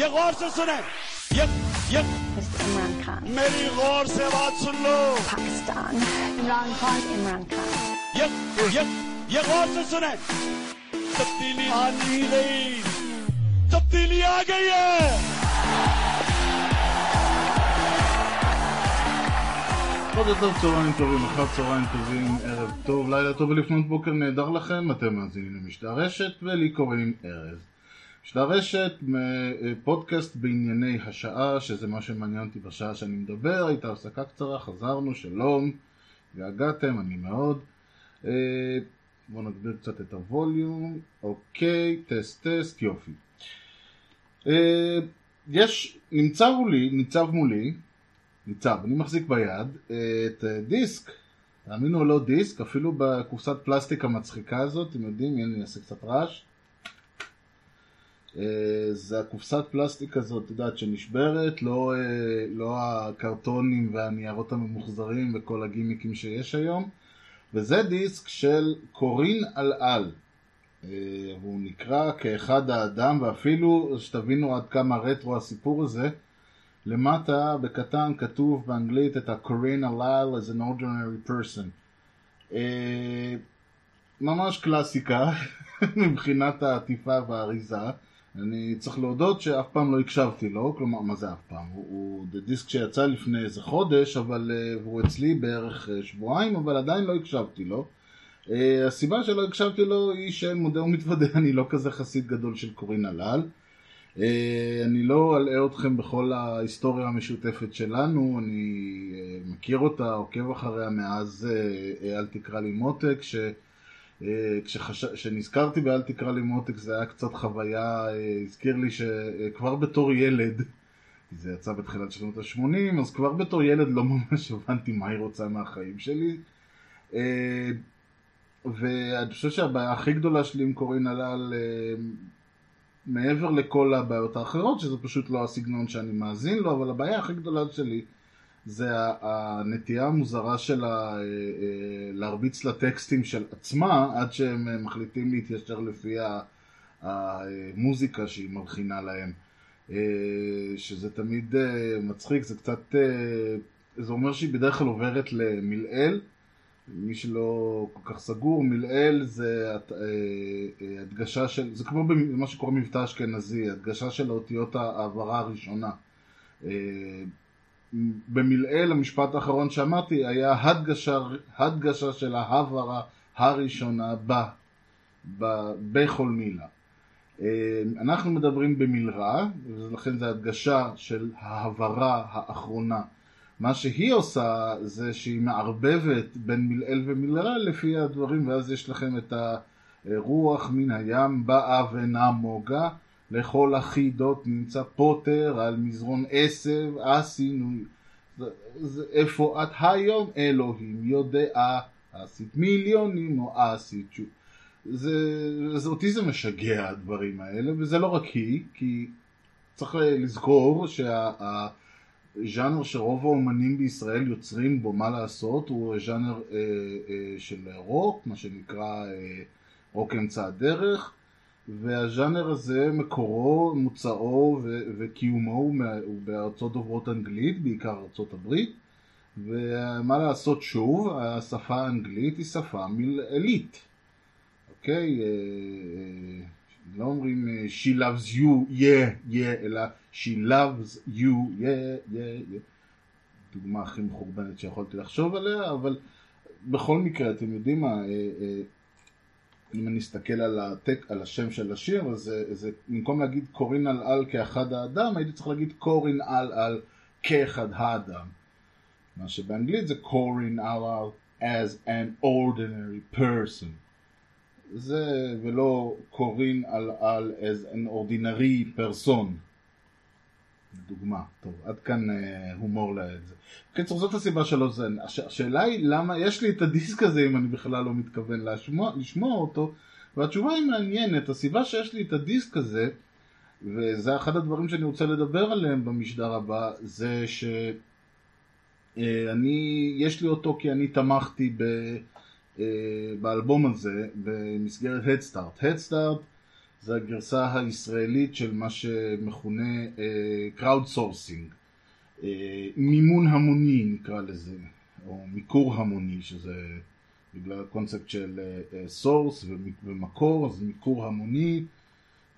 ये गौर से सुने ये ये Mr. Imran Khan. मेरी गौर से बात सुन लो Pakistan. Imran Khan. Imran Khan. ये ये ये गौर से सुने तब्दीली आ नहीं गई तब्दीली आ गई है בוקר טוב, צהריים טובים, אחר צהריים טובים, ערב טוב, לילה טוב ולפנות בוקר נהדר לכם, אתם מאזינים למשדר רשת ולי קוראים ארז. משדר רשת, מ- פודקאסט בענייני השעה, שזה מה שמעניין אותי בשעה שאני מדבר, הייתה הפסקה קצרה, חזרנו, שלום, והגעתם, אני מאוד. אה, בואו נגביר קצת את הווליום, אוקיי, טסט טסט, יופי. אה, יש, נמצא מולי, ניצב מולי, ניצב, אני מחזיק ביד את אה, דיסק, תאמינו או לא דיסק, אפילו בקופסת פלסטיק המצחיקה הזאת, אתם יודעים, אני אעשה קצת רעש. אה, זה הקופסת פלסטיק הזאת, את יודעת, שנשברת, לא, אה, לא הקרטונים והניירות הממוחזרים וכל הגימיקים שיש היום, וזה דיסק של קורין אלעל. אה, הוא נקרא כאחד האדם, ואפילו שתבינו עד כמה רטרו הסיפור הזה, למטה בקטן כתוב באנגלית את ה-Korean Alal as an ordinary person. ממש קלאסיקה מבחינת העטיפה והאריזה. אני צריך להודות שאף פעם לא הקשבתי לו, כלומר, מה זה אף פעם? הוא, הוא דיסק שיצא לפני איזה חודש, אבל אה, הוא אצלי בערך אה, שבועיים, אבל עדיין לא הקשבתי לו. אה, הסיבה שלא הקשבתי לו היא שמודה ומתוודה, אני לא כזה חסיד גדול של קורין הלל. אה, אני לא אלאה אתכם בכל ההיסטוריה המשותפת שלנו, אני אה, מכיר אותה, עוקב אחריה מאז אה, אל תקרא לי מותק, ש... אה, כשנזכרתי באל תקרא לי מותק זה היה קצת חוויה, אה, הזכיר לי שכבר בתור ילד, זה יצא בתחילת שנות ה-80, אז כבר בתור ילד לא ממש הבנתי מה היא רוצה מהחיים שלי. אה, ואני חושב שהבעיה הכי גדולה שלי עם קורין הלל, מעבר לכל הבעיות האחרות, שזה פשוט לא הסגנון שאני מאזין לו, אבל הבעיה הכי גדולה שלי זה הנטייה המוזרה שלה אה, אה, להרביץ לטקסטים של עצמה, עד שהם אה, מחליטים להתיישר לפי המוזיקה שהיא מלחינה להם. שזה תמיד מצחיק, זה קצת... זה אומר שהיא בדרך כלל עוברת למלעיל. מי שלא כל כך סגור, מלעיל זה הדגשה של, זה כמו במה שקורה מבטא אשכנזי, הדגשה של האותיות ההעברה הראשונה. במלעיל המשפט האחרון שאמרתי היה הדגשה, הדגשה של ההעברה הראשונה ב, ב, בכל מילה. אה, אנחנו מדברים במלרע, ולכן זה הדגשה של ההעברה האחרונה. מה שהיא עושה זה שהיא מערבבת בין מלעיל ומלרע לפי הדברים, ואז יש לכם את הרוח מן הים באה ונמוגה, לכל החידות נמצא פוטר על מזרון עשב, עשינו, זה- זה- איפה את היום אלוהים יודע, עשית מיליונים או עשית שוב. זה, זה אותי זה משגע הדברים האלה, וזה לא רק היא, כי צריך לזכור שה... ז'אנר שרוב האומנים בישראל יוצרים בו מה לעשות הוא ז'אנר אה, אה, של רוק, מה שנקרא אה, רוק אמצע הדרך והז'אנר הזה מקורו, מוצאו ו- וקיומו הוא, הוא בארצות דוברות אנגלית, בעיקר ארצות הברית ומה לעשות שוב, השפה האנגלית היא שפה מלעילית אוקיי? אה, אה, לא אומרים אה, she loves you, yeah, yeah, אלא she loves you, yeah, yeah, yeah. דוגמה הכי מחורבנת שיכולתי לחשוב עליה, אבל בכל מקרה, אתם יודעים מה, אם אני אסתכל על, הטק, על השם של השיר, אז זה, זה במקום להגיד קורין על על כאחד האדם, הייתי צריך להגיד קורין על על כאחד האדם. מה שבאנגלית זה קורין על על as an ordinary person. זה ולא קורין על על as an ordinary person. דוגמה, טוב, עד כאן אה, הומור לזה. בקיצור, זאת הסיבה שלא זה. הש, השאלה היא למה יש לי את הדיסק הזה אם אני בכלל לא מתכוון לשמוע, לשמוע אותו, והתשובה היא מעניינת. הסיבה שיש לי את הדיסק הזה, וזה אחד הדברים שאני רוצה לדבר עליהם במשדר הבא, זה שאני, יש לי אותו כי אני תמכתי ב... אה, באלבום הזה במסגרת הדסטארט. הדסטארט זה הגרסה הישראלית של מה שמכונה Crowd sourcing. מימון המוני נקרא לזה, או מיקור המוני, שזה בגלל הקונספט של source ומקור, אז מיקור המוני.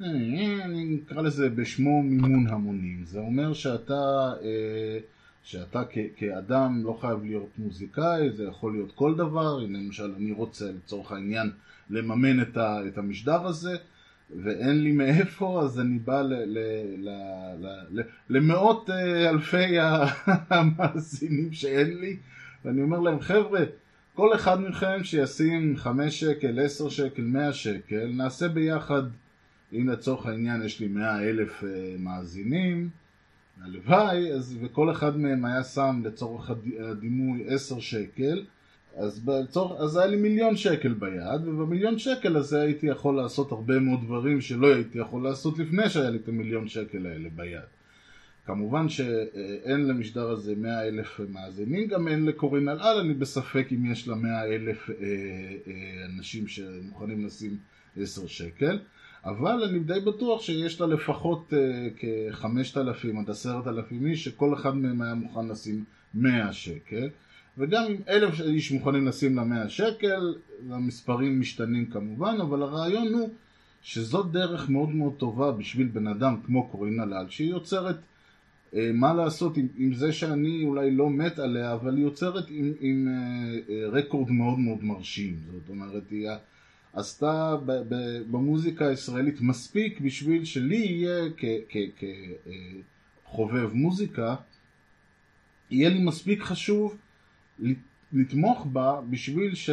אני אקרא לזה בשמו מימון המונים. זה אומר שאתה, אה, שאתה כאדם לא חייב להיות מוזיקאי, זה יכול להיות כל דבר. הנה למשל אני רוצה לצורך העניין לממן את המשדר הזה, ואין לי מאיפה, אז אני בא ל- ל- ל- ל- ל- למאות אה, אלפי המאזינים שאין לי, ואני אומר להם, חבר'ה, כל אחד מכם שישים חמש שקל, עשר שקל, מאה שקל, נעשה ביחד. אם לצורך העניין יש לי מאה אלף uh, מאזינים, הלוואי, אז, וכל אחד מהם היה שם לצורך הדימוי עשר שקל, אז, בצורך, אז היה לי מיליון שקל ביד, ובמיליון שקל הזה הייתי יכול לעשות הרבה מאוד דברים שלא הייתי יכול לעשות לפני שהיה לי את המיליון שקל האלה ביד. כמובן שאין למשדר הזה מאה אלף מאזינים, גם אין לקורין אלעל, אני בספק אם יש לה מאה אלף אה, אה, אנשים שמוכנים לשים עשר שקל. אבל אני די בטוח שיש לה לפחות uh, כ-5,000 עד 10,000 איש שכל אחד מהם היה מוכן לשים 100 שקל וגם אלף איש מוכנים לשים לה 100 שקל, המספרים משתנים כמובן, אבל הרעיון הוא שזאת דרך מאוד מאוד טובה בשביל בן אדם כמו קורין הלל, שהיא יוצרת uh, מה לעשות עם, עם זה שאני אולי לא מת עליה, אבל היא יוצרת עם, עם uh, uh, רקורד מאוד מאוד מרשים, זאת אומרת היא עשתה במוזיקה הישראלית מספיק בשביל שלי יהיה כחובב מוזיקה, יהיה לי מספיק חשוב לתמוך בה בשביל ש...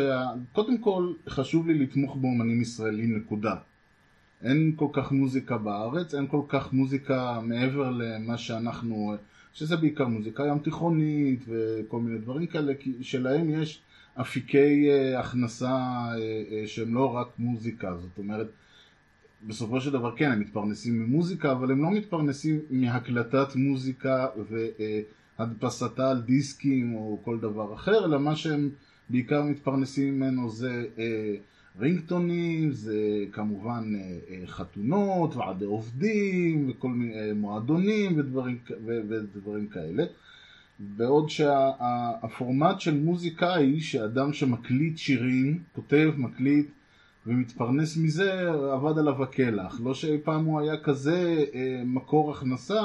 קודם כל חשוב לי לתמוך באומנים ישראלים נקודה. אין כל כך מוזיקה בארץ, אין כל כך מוזיקה מעבר למה שאנחנו, שזה בעיקר מוזיקה ים תיכונית וכל מיני דברים כאלה, כי שלהם יש אפיקי uh, הכנסה uh, uh, שהם לא רק מוזיקה, זאת אומרת, בסופו של דבר כן, הם מתפרנסים ממוזיקה, אבל הם לא מתפרנסים מהקלטת מוזיקה והדפסתה על דיסקים או כל דבר אחר, אלא מה שהם בעיקר מתפרנסים ממנו זה רינגטונים, זה כמובן חתונות, ועדי עובדים, וכל מיני מועדונים ודברים, ודברים כאלה. בעוד שהפורמט של מוזיקאי, שאדם שמקליט שירים, כותב, מקליט ומתפרנס מזה, עבד עליו הקלח. לא שאי פעם הוא היה כזה אה, מקור הכנסה.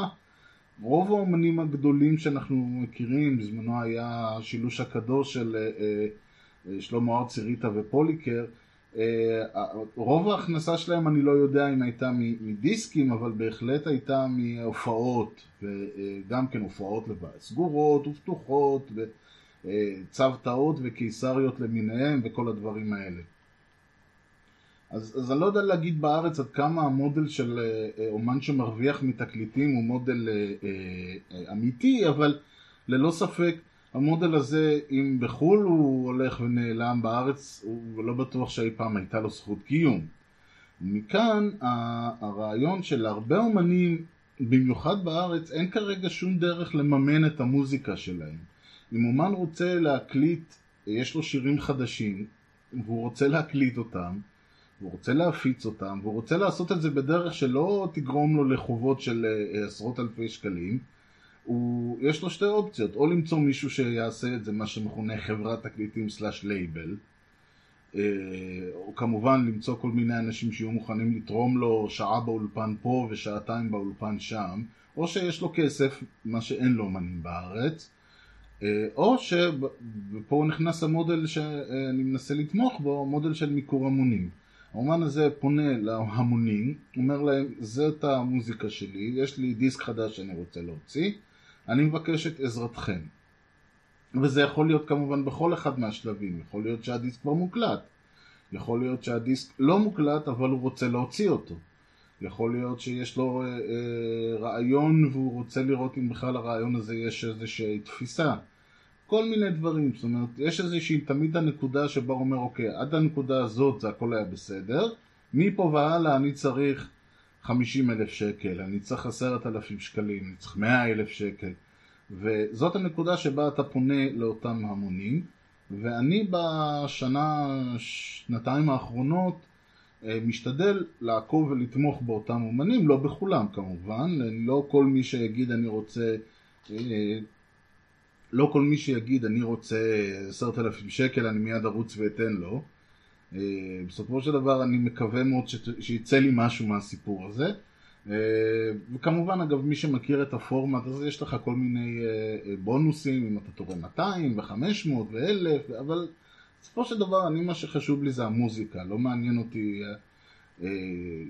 רוב האומנים הגדולים שאנחנו מכירים, בזמנו היה השילוש הקדוש של אה, אה, שלמה ארצי, ריטה ופוליקר, אה, רוב ההכנסה שלהם אני לא יודע אם הייתה מדיסקים, אבל בהחלט הייתה מהופעות, וגם כן הופעות לבד, סגורות ופתוחות, וצוותאות וקיסריות למיניהם וכל הדברים האלה. אז, אז אני לא יודע להגיד בארץ עד כמה המודל של אה, אומן שמרוויח מתקליטים הוא מודל אה, אה, אמיתי, אבל ללא ספק המודל הזה, אם בחו"ל הוא הולך ונעלם בארץ, הוא לא בטוח שאי פעם הייתה לו זכות קיום. מכאן הרעיון של הרבה אומנים, במיוחד בארץ, אין כרגע שום דרך לממן את המוזיקה שלהם. אם אומן רוצה להקליט, יש לו שירים חדשים, והוא רוצה להקליט אותם, והוא רוצה להפיץ אותם, והוא רוצה לעשות את זה בדרך שלא תגרום לו לחובות של אה, עשרות אלפי שקלים, הוא, יש לו שתי אופציות, או למצוא מישהו שיעשה את זה, מה שמכונה חברת תקליטים slash label, אה, או כמובן למצוא כל מיני אנשים שיהיו מוכנים לתרום לו שעה באולפן פה ושעתיים באולפן שם, או שיש לו כסף, מה שאין לו אומנים בארץ, אה, או ש... ופה נכנס המודל שאני מנסה לתמוך בו, מודל של מיקור המונים. האומן הזה פונה להמונים, אומר להם, זאת המוזיקה שלי, יש לי דיסק חדש שאני רוצה להוציא, אני מבקש את עזרתכם. וזה יכול להיות כמובן בכל אחד מהשלבים, יכול להיות שהדיסק כבר מוקלט, יכול להיות שהדיסק לא מוקלט אבל הוא רוצה להוציא אותו, יכול להיות שיש לו אה, אה, רעיון והוא רוצה לראות אם בכלל הרעיון הזה יש איזושהי תפיסה, כל מיני דברים, זאת אומרת יש איזושהי תמיד הנקודה שבה הוא אומר אוקיי עד הנקודה הזאת זה הכל היה בסדר, מפה והלאה אני צריך 50 אלף שקל, אני צריך 10,000 שקלים, אני צריך 100 אלף שקל. וזאת הנקודה שבה אתה פונה לאותם המונים ואני בשנה, שנתיים האחרונות אה, משתדל לעקוב ולתמוך באותם אומנים, לא בכולם כמובן, לא כל מי שיגיד אני רוצה, אה, לא כל מי שיגיד אני רוצה עשרת אלפים שקל אני מיד ארוץ ואתן לו. אה, בסופו של דבר אני מקווה מאוד שיצא לי משהו מהסיפור הזה. וכמובן אגב מי שמכיר את הפורמט אז יש לך כל מיני בונוסים אם אתה תורם 200 ו-500 ו-1000 אבל בסופו של דבר, אני, מה שחשוב לי זה המוזיקה, לא מעניין אותי... אה,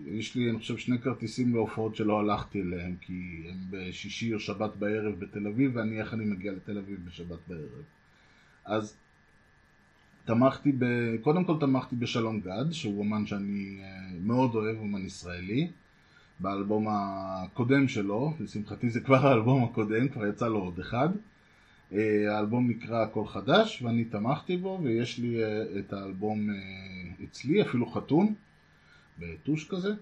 יש לי, אני חושב, שני כרטיסים להופעות שלא הלכתי אליהם, כי הם בשישי או שבת בערב בתל אביב, ואני, איך אני מגיע לתל אביב בשבת בערב. אז תמכתי ב... קודם כל תמכתי בשלום גד, שהוא אומן שאני אה, מאוד אוהב, אומן ישראלי, באלבום הקודם שלו, לשמחתי זה כבר האלבום הקודם, כבר יצא לו עוד אחד. אה, האלבום נקרא הכל חדש ואני תמכתי בו ויש לי את האלבום אצלי אפילו חתום בטוש כזה.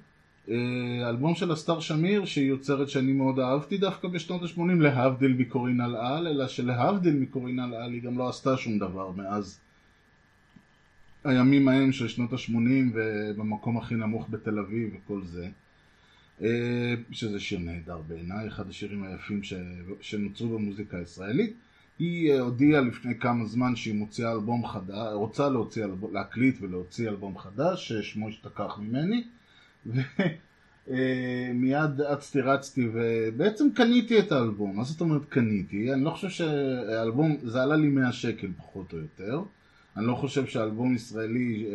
האלבום של הסטאר שמיר שהיא יוצרת שאני מאוד אהבתי דווקא בשנות ה-80 להבדיל מקורין על על אלא שלהבדיל מקורין על על היא גם לא עשתה שום דבר מאז הימים ההם של שנות ה-80 ובמקום הכי נמוך בתל אביב וכל זה. שזה שיר נהדר בעיניי, אחד השירים היפים שנוצרו במוזיקה הישראלית היא אה, הודיעה לפני כמה זמן שהיא מוציאה אלבום חדש, רוצה להוציא, אלבום, להקליט ולהוציא אלבום חדש, ששמו השתכח ממני, ומיד אה, אצתי רצתי ובעצם קניתי את האלבום, מה זאת אומרת קניתי? אני לא חושב שהאלבום, זה עלה לי 100 שקל פחות או יותר, אני לא חושב שאלבום ישראלי, אה,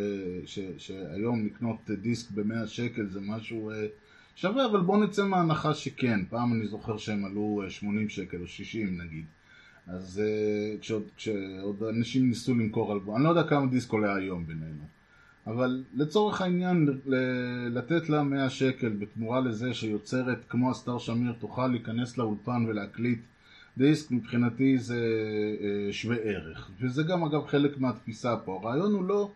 ש, שהיום לקנות דיסק ב-100 שקל זה משהו שווה, אבל בוא נצא מההנחה שכן, פעם אני זוכר שהם עלו 80 שקל או 60 נגיד. אז uh, כשעוד, כשעוד אנשים ניסו למכור אלבום, אני לא יודע כמה דיסק עולה היום בינינו, אבל לצורך העניין לתת לה 100 שקל בתמורה לזה שיוצרת כמו הסטאר שמיר תוכל להיכנס לאולפן ולהקליט דיסק מבחינתי זה uh, שווה ערך, וזה גם אגב חלק מהתפיסה פה, הרעיון הוא לא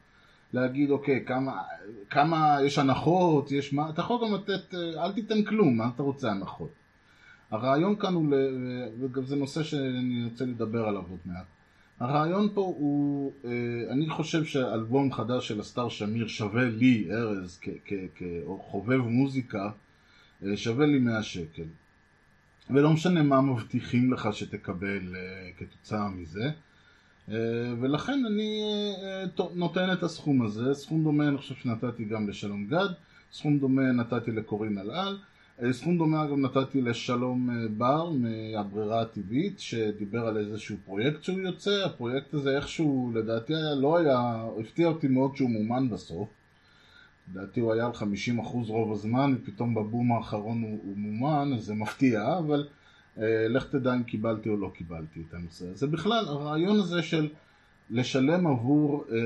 להגיד אוקיי כמה, כמה יש הנחות, יש מה, אתה יכול גם לתת, אה, אל תיתן כלום, מה אתה רוצה הנחות הרעיון כאן הוא, וגם זה נושא שאני רוצה לדבר עליו עוד מעט. הרעיון פה הוא, אה, אני חושב שאלבום חדש של הסטאר שמיר שווה לי, ארז, כחובב מוזיקה, אה, שווה לי 100 שקל. ולא משנה מה מבטיחים לך שתקבל אה, כתוצאה מזה. ולכן אני נותן את הסכום הזה, סכום דומה אני חושב שנתתי גם לשלום גד, סכום דומה נתתי לקורין אלעל. אה, סכום דומה גם נתתי לשלום אה, בר מהברירה הטבעית שדיבר על איזשהו פרויקט שהוא יוצא, הפרויקט הזה איכשהו לדעתי היה, לא היה, הפתיע אותי מאוד שהוא מומן בסוף. לדעתי הוא היה על 50% רוב הזמן ופתאום בבום האחרון הוא, הוא מומן אז זה מפתיע אבל אה, לך תדע אם קיבלתי או לא קיבלתי את הנושא הזה. בכלל הרעיון הזה של לשלם עבור אה,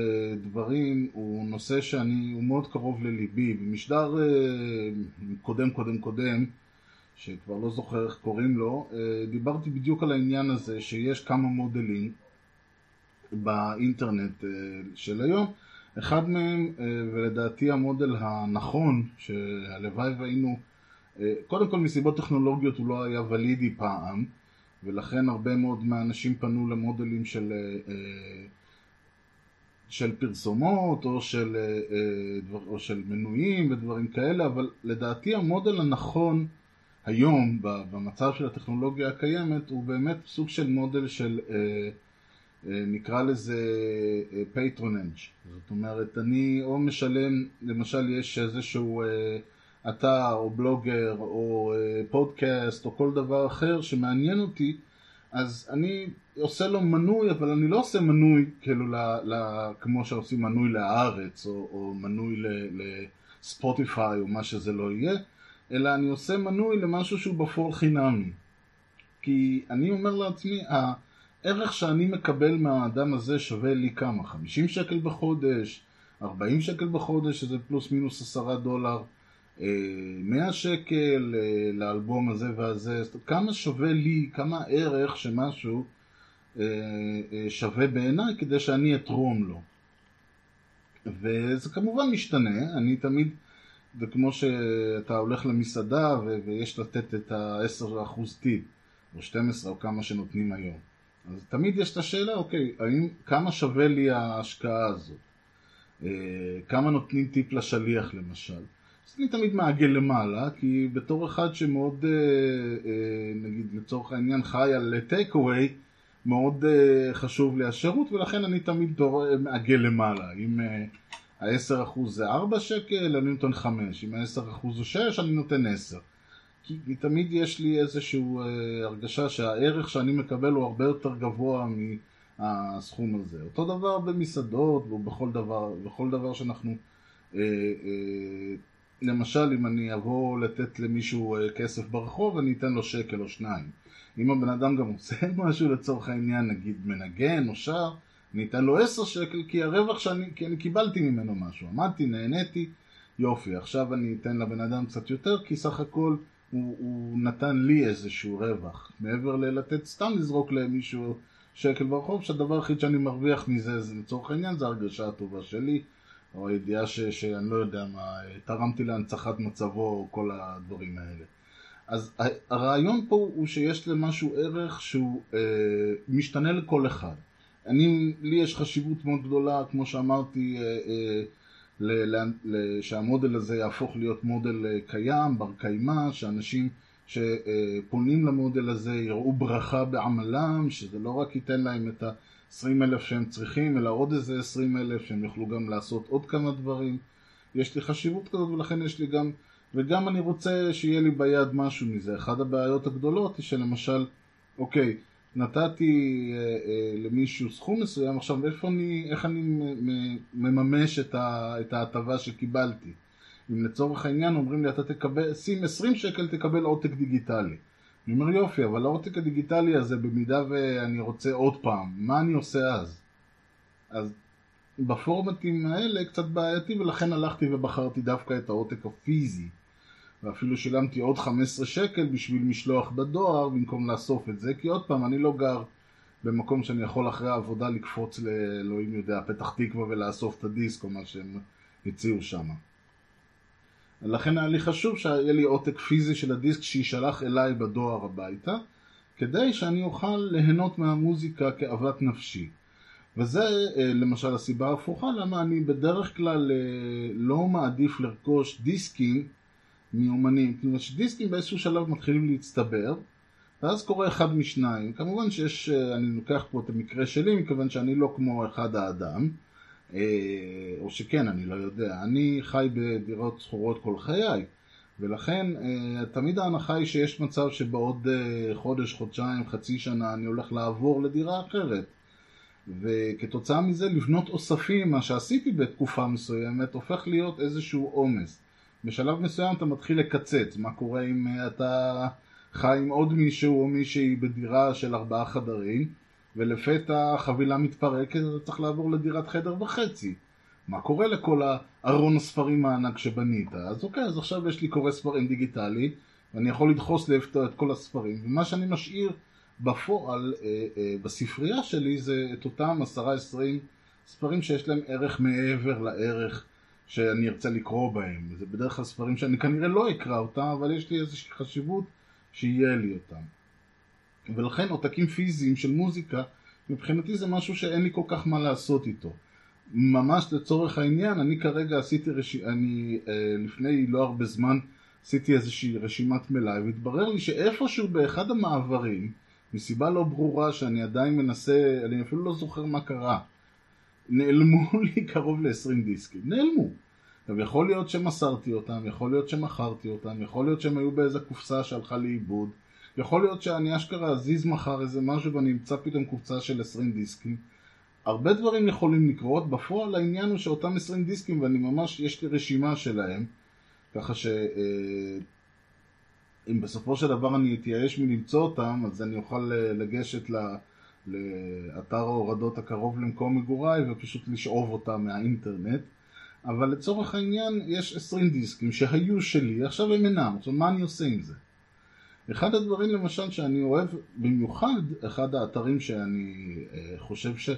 דברים הוא נושא שאני, הוא מאוד קרוב לליבי. במשדר אה, קודם קודם קודם, שכבר לא זוכר איך קוראים לו, אה, דיברתי בדיוק על העניין הזה שיש כמה מודלים באינטרנט אה, של היום. אחד מהם, אה, ולדעתי המודל הנכון, שהלוואי והיינו, אה, קודם כל מסיבות טכנולוגיות הוא לא היה ולידי פעם. ולכן הרבה מאוד מהאנשים פנו למודלים של, אה, אה, של פרסומות או של, אה, או של מנויים ודברים כאלה, אבל לדעתי המודל הנכון היום במצב של הטכנולוגיה הקיימת הוא באמת סוג של מודל של נקרא לזה patronage. זאת אומרת אני או משלם למשל יש איזשהו אתר או בלוגר או אה, פודקאסט או כל דבר אחר שמעניין אותי אז אני עושה לו מנוי אבל אני לא עושה מנוי כאילו ל, ל, כמו שעושים מנוי להארץ או, או מנוי לספוטיפיי או מה שזה לא יהיה אלא אני עושה מנוי למשהו שהוא בפועל חינמי כי אני אומר לעצמי הערך שאני מקבל מהאדם הזה שווה לי כמה? 50 שקל בחודש? 40 שקל בחודש שזה פלוס מינוס 10 דולר 100 שקל אה, לאלבום הזה והזה, כמה שווה לי, כמה ערך שמשהו אה, אה, שווה בעיניי כדי שאני אתרום לו. וזה כמובן משתנה, אני תמיד, זה כמו שאתה הולך למסעדה ויש לתת את ה-10% טיפ, או 12 או כמה שנותנים היום. אז תמיד יש את השאלה, אוקיי, האם, כמה שווה לי ההשקעה הזאת? אה, כמה נותנים טיפ לשליח למשל. אז אני תמיד מעגל למעלה, כי בתור אחד שמאוד, אה, אה, נגיד לצורך העניין חי על טייק אווי, מאוד uh, חשוב לי השירות ולכן אני תמיד מעגל למעלה. אם uh, ה-10% זה 4 שקל, אני נותן 5. אם ה-10% הוא 6, אני נותן 10. כי, תמיד יש לי איזושהי הרגשה שהערך שאני מקבל הוא הרבה יותר גבוה מהסכום הזה. אותו דבר במסעדות ובכל דבר, בכל דבר שאנחנו... Uh, uh, למשל, אם אני אבוא לתת למישהו uh, כסף ברחוב, אני אתן לו שקל או שניים. אם הבן אדם גם עושה משהו לצורך העניין, נגיד מנגן או שר, אני אתן לו עשר שקל כי הרווח שאני, כי אני קיבלתי ממנו משהו, עמדתי, נהניתי, יופי, עכשיו אני אתן לבן אדם קצת יותר כי סך הכל הוא, הוא נתן לי איזשהו רווח, מעבר ללתת סתם לזרוק למישהו שקל ברחוב, שהדבר היחיד שאני מרוויח מזה, זה לצורך העניין, זה הרגשה הטובה שלי, או הידיעה ש, שאני לא יודע מה, תרמתי להנצחת מצבו, או כל הדברים האלה. אז הרעיון פה הוא שיש למשהו ערך שהוא אה, משתנה לכל אחד. אני, לי יש חשיבות מאוד גדולה, כמו שאמרתי, אה, אה, ל, ל, ל, שהמודל הזה יהפוך להיות מודל אה, קיים, בר קיימא, שאנשים שפונים למודל הזה יראו ברכה בעמלם, שזה לא רק ייתן להם את ה-20 אלף שהם צריכים, אלא עוד איזה 20 אלף שהם יוכלו גם לעשות עוד כמה דברים. יש לי חשיבות כזאת ולכן יש לי גם וגם אני רוצה שיהיה לי ביד משהו מזה. אחת הבעיות הגדולות היא שלמשל, אוקיי, נתתי אה, אה, למישהו סכום מסוים, עכשיו איפה אני, איך אני מממש את ההטבה שקיבלתי? אם לצורך העניין אומרים לי אתה תקבל, שים 20 שקל תקבל עותק דיגיטלי. אני אומר יופי, אבל העותק הדיגיטלי הזה במידה ואני רוצה עוד פעם, מה אני עושה אז? אז בפורמטים האלה קצת בעייתי ולכן הלכתי ובחרתי דווקא את העותק הפיזי. ואפילו שילמתי עוד 15 שקל בשביל משלוח בדואר במקום לאסוף את זה, כי עוד פעם, אני לא גר במקום שאני יכול אחרי העבודה לקפוץ לאלוהים יודע, פתח תקווה ולאסוף את הדיסק או מה שהם הציעו שם. לכן היה לי חשוב שיהיה לי עותק פיזי של הדיסק שיישלח אליי בדואר הביתה, כדי שאני אוכל ליהנות מהמוזיקה כאוות נפשי. וזה אה, למשל הסיבה ההפוכה למה אני בדרך כלל אה, לא מעדיף לרכוש דיסקים מאומנים, כלומר שדיסקים באיזשהו שלב מתחילים להצטבר ואז קורה אחד משניים, כמובן שיש, אה, אני לוקח פה את המקרה שלי מכיוון שאני לא כמו אחד האדם או שכן, אני לא יודע, אני חי בדירות שכורות כל חיי ולכן תמיד ההנחה היא שיש מצב שבעוד חודש, חודשיים, חצי שנה אני הולך לעבור לדירה אחרת. וכתוצאה מזה לבנות אוספים, מה שעשיתי בתקופה מסוימת, הופך להיות איזשהו עומס. בשלב מסוים אתה מתחיל לקצץ, מה קורה אם אה, אתה חי עם עוד מישהו או מישהי בדירה של ארבעה חדרים, ולפתע החבילה מתפרקת, אתה צריך לעבור לדירת חדר וחצי. מה קורה לכל הארון הספרים הענק שבנית? אז אוקיי, אז עכשיו יש לי קורא ספרים דיגיטלי, ואני יכול לדחוס לפתור את כל הספרים, ומה שאני משאיר בפועל, אה, אה, בספרייה שלי זה את אותם עשרה עשרים ספרים שיש להם ערך מעבר לערך שאני ארצה לקרוא בהם. זה בדרך כלל ספרים שאני כנראה לא אקרא אותם, אבל יש לי איזושהי חשיבות שיהיה לי אותם. ולכן עותקים פיזיים של מוזיקה, מבחינתי זה משהו שאין לי כל כך מה לעשות איתו. ממש לצורך העניין, אני כרגע עשיתי, רש... אני אה, לפני לא הרבה זמן עשיתי איזושהי רשימת מלאי, והתברר לי שאיפשהו באחד המעברים, מסיבה לא ברורה שאני עדיין מנסה, אני אפילו לא זוכר מה קרה. נעלמו לי קרוב ל-20 דיסקים, נעלמו. עכשיו יכול להיות שמסרתי אותם, יכול להיות שמכרתי אותם, יכול להיות שהם היו באיזה קופסה שהלכה לאיבוד, יכול להיות שאני אשכרה אזיז מחר איזה משהו ואני אמצא פתאום קופסה של 20 דיסקים. הרבה דברים יכולים לקרות, בפועל העניין הוא שאותם 20 דיסקים ואני ממש, יש לי רשימה שלהם, ככה ש... אה, אם בסופו של דבר אני אתייאש מלמצוא אותם, אז אני אוכל אה, לגשת לאתר ההורדות הקרוב למקום מגוריי ופשוט לשאוב אותם מהאינטרנט. אבל לצורך העניין יש 20 דיסקים שהיו שלי, עכשיו הם אינם, עכשיו מה אני עושה עם זה? אחד הדברים למשל שאני אוהב במיוחד, אחד האתרים שאני אה, חושב ש...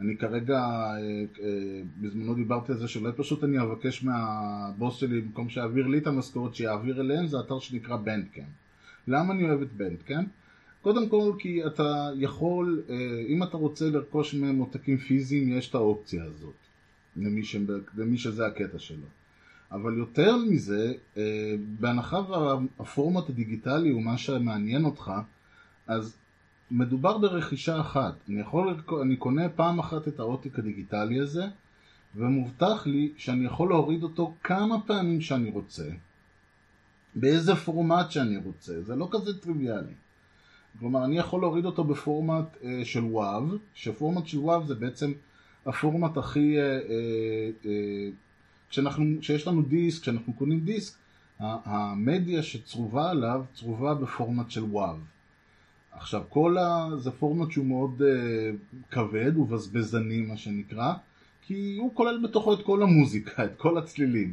אני כרגע, אה, אה, בזמנו דיברתי על זה שאולי פשוט אני אבקש מהבוס שלי, במקום שיעביר לי את המשכורת, שיעביר אליהם, זה אתר שנקרא בנדקאמפ. למה אני אוהב את בנדקאמפ? קודם כל כי אתה יכול, אם אתה רוצה לרכוש מהם עותקים פיזיים, יש את האופציה הזאת. למי, ש... למי שזה הקטע שלו. אבל יותר מזה, אה, בהנחה והפורמט הדיגיטלי הוא מה שמעניין אותך, אז מדובר ברכישה אחת. אני, יכול, אני קונה פעם אחת את העותק הדיגיטלי הזה, ומובטח לי שאני יכול להוריד אותו כמה פעמים שאני רוצה, באיזה פורמט שאני רוצה, זה לא כזה טריוויאלי. כלומר, אני יכול להוריד אותו בפורמט אה, של וואו, שפורמט של וואו זה בעצם הפורמט הכי... אה, אה, אה, כשאנחנו, כשיש לנו דיסק, כשאנחנו קונים דיסק, המדיה שצרובה עליו, צרובה בפורמט של וואו. עכשיו, כל ה... זה פורמט שהוא מאוד uh, כבד, הוא בזבזני מה שנקרא, כי הוא כולל בתוכו את כל המוזיקה, את כל הצלילים,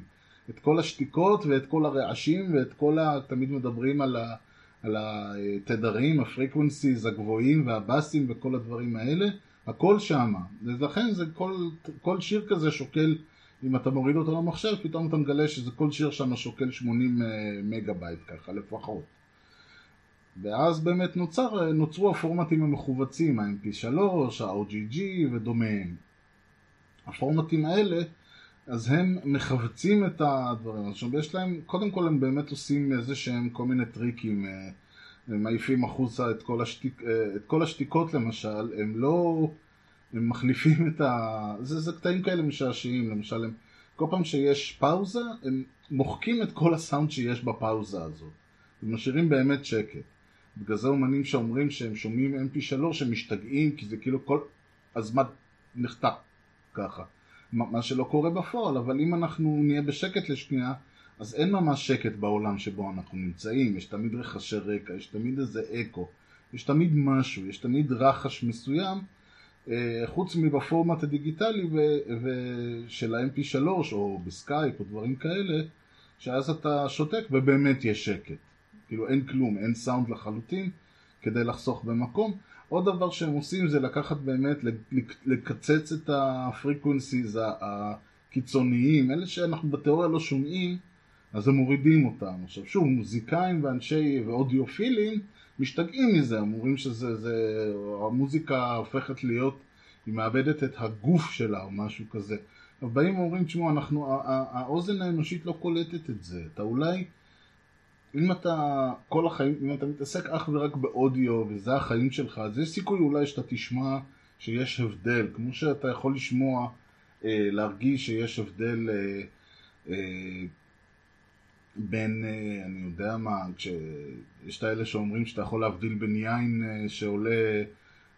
את כל השתיקות ואת כל הרעשים ואת כל ה... תמיד מדברים על, ה... על התדרים, ה frequencies הגבוהים והבאסים וכל הדברים האלה, הכל שמה. ולכן זה כל, כל שיר כזה שוקל, אם אתה מוריד אותו למחשב, פתאום אתה מגלה שזה כל שיר שם שוקל 80 אה, מגה בייט ככה לפחות. ואז באמת נוצר, נוצרו הפורמטים המכווצים, ה-MP3, ה-OGG ודומיהם. הפורמטים האלה, אז הם מכווצים את הדברים. עכשיו יש להם, קודם כל הם באמת עושים איזה שהם כל מיני טריקים, אה, הם מעיפים החוצה את כל, השתיק, אה, את כל השתיקות למשל, הם לא, הם מחליפים את ה... זה, זה קטעים כאלה משעשעים, למשל הם, כל פעם שיש פאוזה, הם מוחקים את כל הסאונד שיש בפאוזה הזאת, ומשאירים באמת שקט. בגלל זה אומנים שאומרים שהם שומעים mp3 שהם משתגעים כי זה כאילו כל הזמן נחתך ככה. מה שלא קורה בפועל, אבל אם אנחנו נהיה בשקט לשנייה, אז אין ממש שקט בעולם שבו אנחנו נמצאים, יש תמיד רחשי רקע, יש תמיד איזה אקו, יש תמיד משהו, יש תמיד רחש מסוים, חוץ מבפורמט הדיגיטלי ו- ו- של ה-MP3 או בסקייפ או דברים כאלה, שאז אתה שותק ובאמת יש שקט. כאילו אין כלום, אין סאונד לחלוטין כדי לחסוך במקום. עוד דבר שהם עושים זה לקחת באמת, לקצץ את ה frequencies הקיצוניים, אלה שאנחנו בתיאוריה לא שומעים, אז הם מורידים אותם. עכשיו שוב, מוזיקאים ואנשי ואודיופילים משתגעים מזה, אומרים שהמוזיקה הופכת להיות, היא מאבדת את הגוף שלה או משהו כזה. אבל באים ואומרים, תשמעו, האוזן האנושית לא קולטת את זה, אתה אולי אם אתה כל החיים, אם אתה מתעסק אך ורק באודיו וזה החיים שלך, אז יש סיכוי אולי שאתה תשמע שיש הבדל, כמו שאתה יכול לשמוע, אה, להרגיש שיש הבדל אה, אה, בין, אה, אני יודע מה, כשיש את האלה שאומרים שאתה יכול להבדיל בין יין אה, שעולה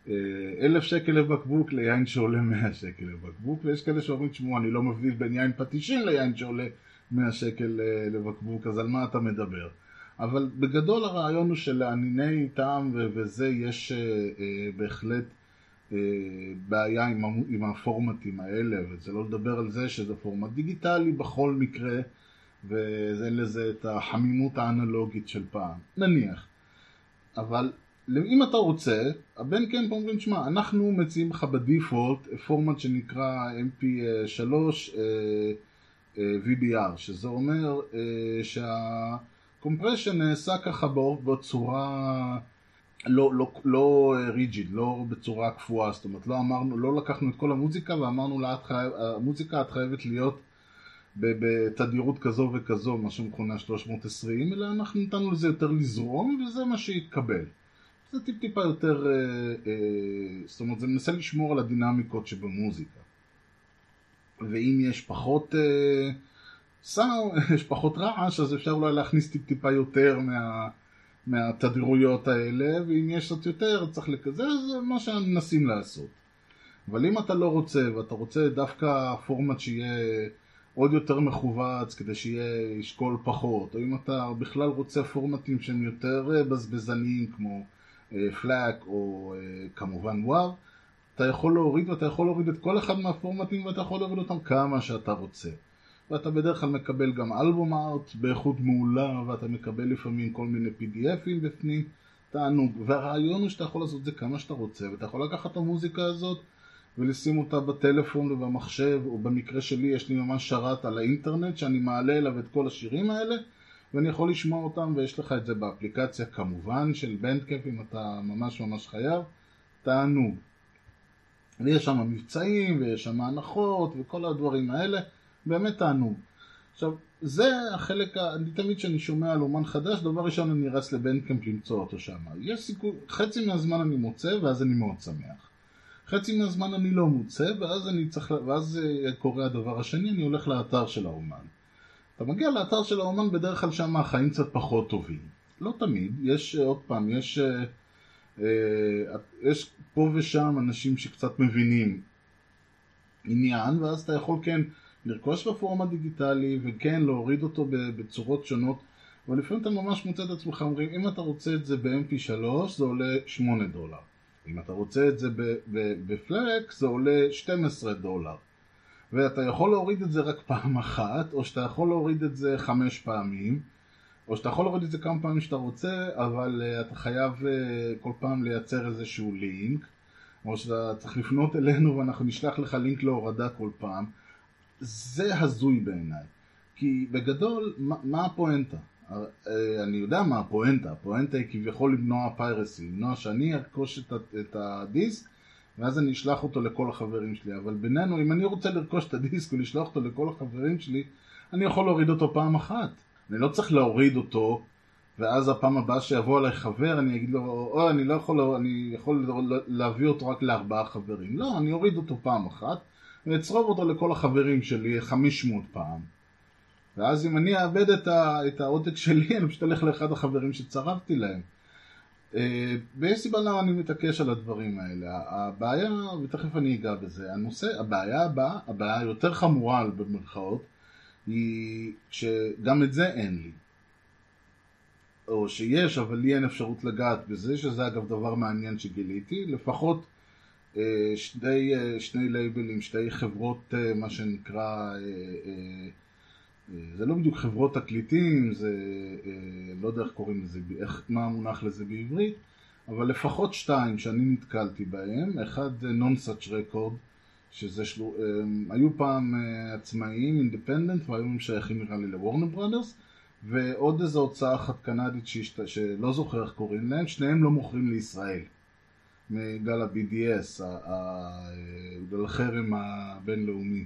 אה, אלף שקל לבקבוק ליין שעולה מאה שקל לבקבוק, ויש כאלה שאומרים, תשמעו, אני לא מבדיל בין יין פטישים ליין שעולה 100 שקל לבקבוק, אז על מה אתה מדבר? אבל בגדול הרעיון הוא שלענייני טעם וזה יש בהחלט בעיה עם הפורמטים האלה, וזה לא לדבר על זה שזה פורמט דיגיטלי בכל מקרה, ואין לזה את החמימות האנלוגית של פעם, נניח. אבל אם אתה רוצה, הבן קמפ אומרים, שמע, אנחנו מציעים לך בדיפולט פורמט שנקרא mp3 VBR, שזה אומר אה, שה compression נעשה ככה בצורה לא, לא, לא rigid, לא בצורה קפואה, זאת אומרת לא אמרנו, לא לקחנו את כל המוזיקה ואמרנו לה, המוזיקה את חייבת להיות בתדירות כזו וכזו, מה שמכונה 320, אלא אנחנו נתנו לזה יותר לזרום וזה מה שהתקבל. זה טיפ טיפה יותר, אה, אה, זאת אומרת זה מנסה לשמור על הדינמיקות שבמוזיקה. ואם יש פחות אה, סאונד, יש פחות רעש, אז אפשר אולי להכניס טיפ טיפה יותר מה, מהתדירויות האלה, ואם יש קצת יותר, צריך לקזז, זה מה שמנסים לעשות. אבל אם אתה לא רוצה, ואתה רוצה דווקא פורמט שיהיה עוד יותר מכווץ, כדי שיהיה ישקול פחות, או אם אתה בכלל רוצה פורמטים שהם יותר אה, בזבזניים, כמו פלאק אה, או אה, כמובן וואו, אתה יכול להוריד ואתה יכול להוריד את כל אחד מהפורמטים ואתה יכול להוריד אותם כמה שאתה רוצה. ואתה בדרך כלל מקבל גם אלבום ארט באיכות מעולה ואתה מקבל לפעמים כל מיני PDFים בפנים, תענוג. והרעיון הוא שאתה יכול לעשות את זה כמה שאתה רוצה ואתה יכול לקחת את המוזיקה הזאת ולשים אותה בטלפון ובמחשב או במקרה שלי יש לי ממש שרת על האינטרנט שאני מעלה אליו את כל השירים האלה ואני יכול לשמוע אותם ויש לך את זה באפליקציה כמובן של בנדקאפ אם אתה ממש ממש חייב, תענוג. ויש שם מבצעים, ויש שם הנחות, וכל הדברים האלה, באמת תענוג. עכשיו, זה החלק, אני תמיד כשאני שומע על אומן חדש, דבר ראשון אני רץ לבנדקאמפ למצוא אותו שם. יש סיכוי, חצי מהזמן אני מוצא, ואז אני מאוד שמח. חצי מהזמן אני לא מוצא, ואז אני צריך, ואז אה, קורה הדבר השני, אני הולך לאתר של האומן. אתה מגיע לאתר של האומן, בדרך כלל שם החיים קצת פחות טובים. לא תמיד, יש, אה, עוד פעם, יש, אה, אה, יש פה ושם אנשים שקצת מבינים עניין, ואז אתה יכול כן לרכוש בפורום הדיגיטלי, וכן להוריד אותו בצורות שונות, אבל לפעמים אתה ממש מוצא את עצמך, אומרים, אם אתה רוצה את זה ב-MP3 זה עולה 8 דולר. אם אתה רוצה את זה בפלק זה עולה 12 דולר. ואתה יכול להוריד את זה רק פעם אחת, או שאתה יכול להוריד את זה חמש פעמים, או שאתה יכול להוריד את זה כמה פעמים שאתה רוצה, אבל uh, אתה חייב uh, כל פעם לייצר איזשהו לינק, או שאתה צריך לפנות אלינו ואנחנו נשלח לך לינק להורדה כל פעם. זה הזוי בעיניי. כי בגדול, מה, מה הפואנטה? אה, אני יודע מה הפואנטה, הפואנטה היא כביכול למנוע פיירסי, למנוע שאני ארכוש את, את הדיסק ואז אני אשלח אותו לכל החברים שלי, אבל בינינו, אם אני רוצה לרכוש את הדיסק ולשלוח אותו לכל החברים שלי, אני יכול להוריד אותו פעם אחת. אני לא צריך להוריד אותו, ואז הפעם הבאה שיבוא אליי חבר, אני אגיד לו, או אני לא יכול, אני יכול להביא אותו רק לארבעה חברים. לא, אני אוריד אותו פעם אחת, ואצרוב אותו לכל החברים שלי 500 פעם. ואז אם אני אאבד את, ה, את העותק שלי, אני פשוט אלך לאחד החברים שצרבתי להם. אה, ויש סיבה למה אני מתעקש על הדברים האלה. הבעיה, ותכף אני אגע בזה, הנושא, הבעיה הבאה, הבעיה היותר חמורה במרכאות, היא שגם את זה אין לי. או שיש, אבל לי אין אפשרות לגעת בזה, שזה אגב דבר מעניין שגיליתי, לפחות אה, שני, אה, שני לייבלים, שתי חברות, מה שנקרא, זה לא בדיוק חברות תקליטים, זה אה, לא יודע איך קוראים לזה, איך, מה המונח לזה בעברית, אבל לפחות שתיים שאני נתקלתי בהם, אחד Nonesuch Records, שזה שלו, הם, היו פעם אה, עצמאיים, independent, והיום הם שייכים נראה לי ל Warner Brothers, ועוד איזו הוצאה אחת קנדית שהשת... שלא זוכר איך קוראים להם, שניהם לא מוכרים לישראל. מגל ה-BDS, גל החרם הבינלאומי.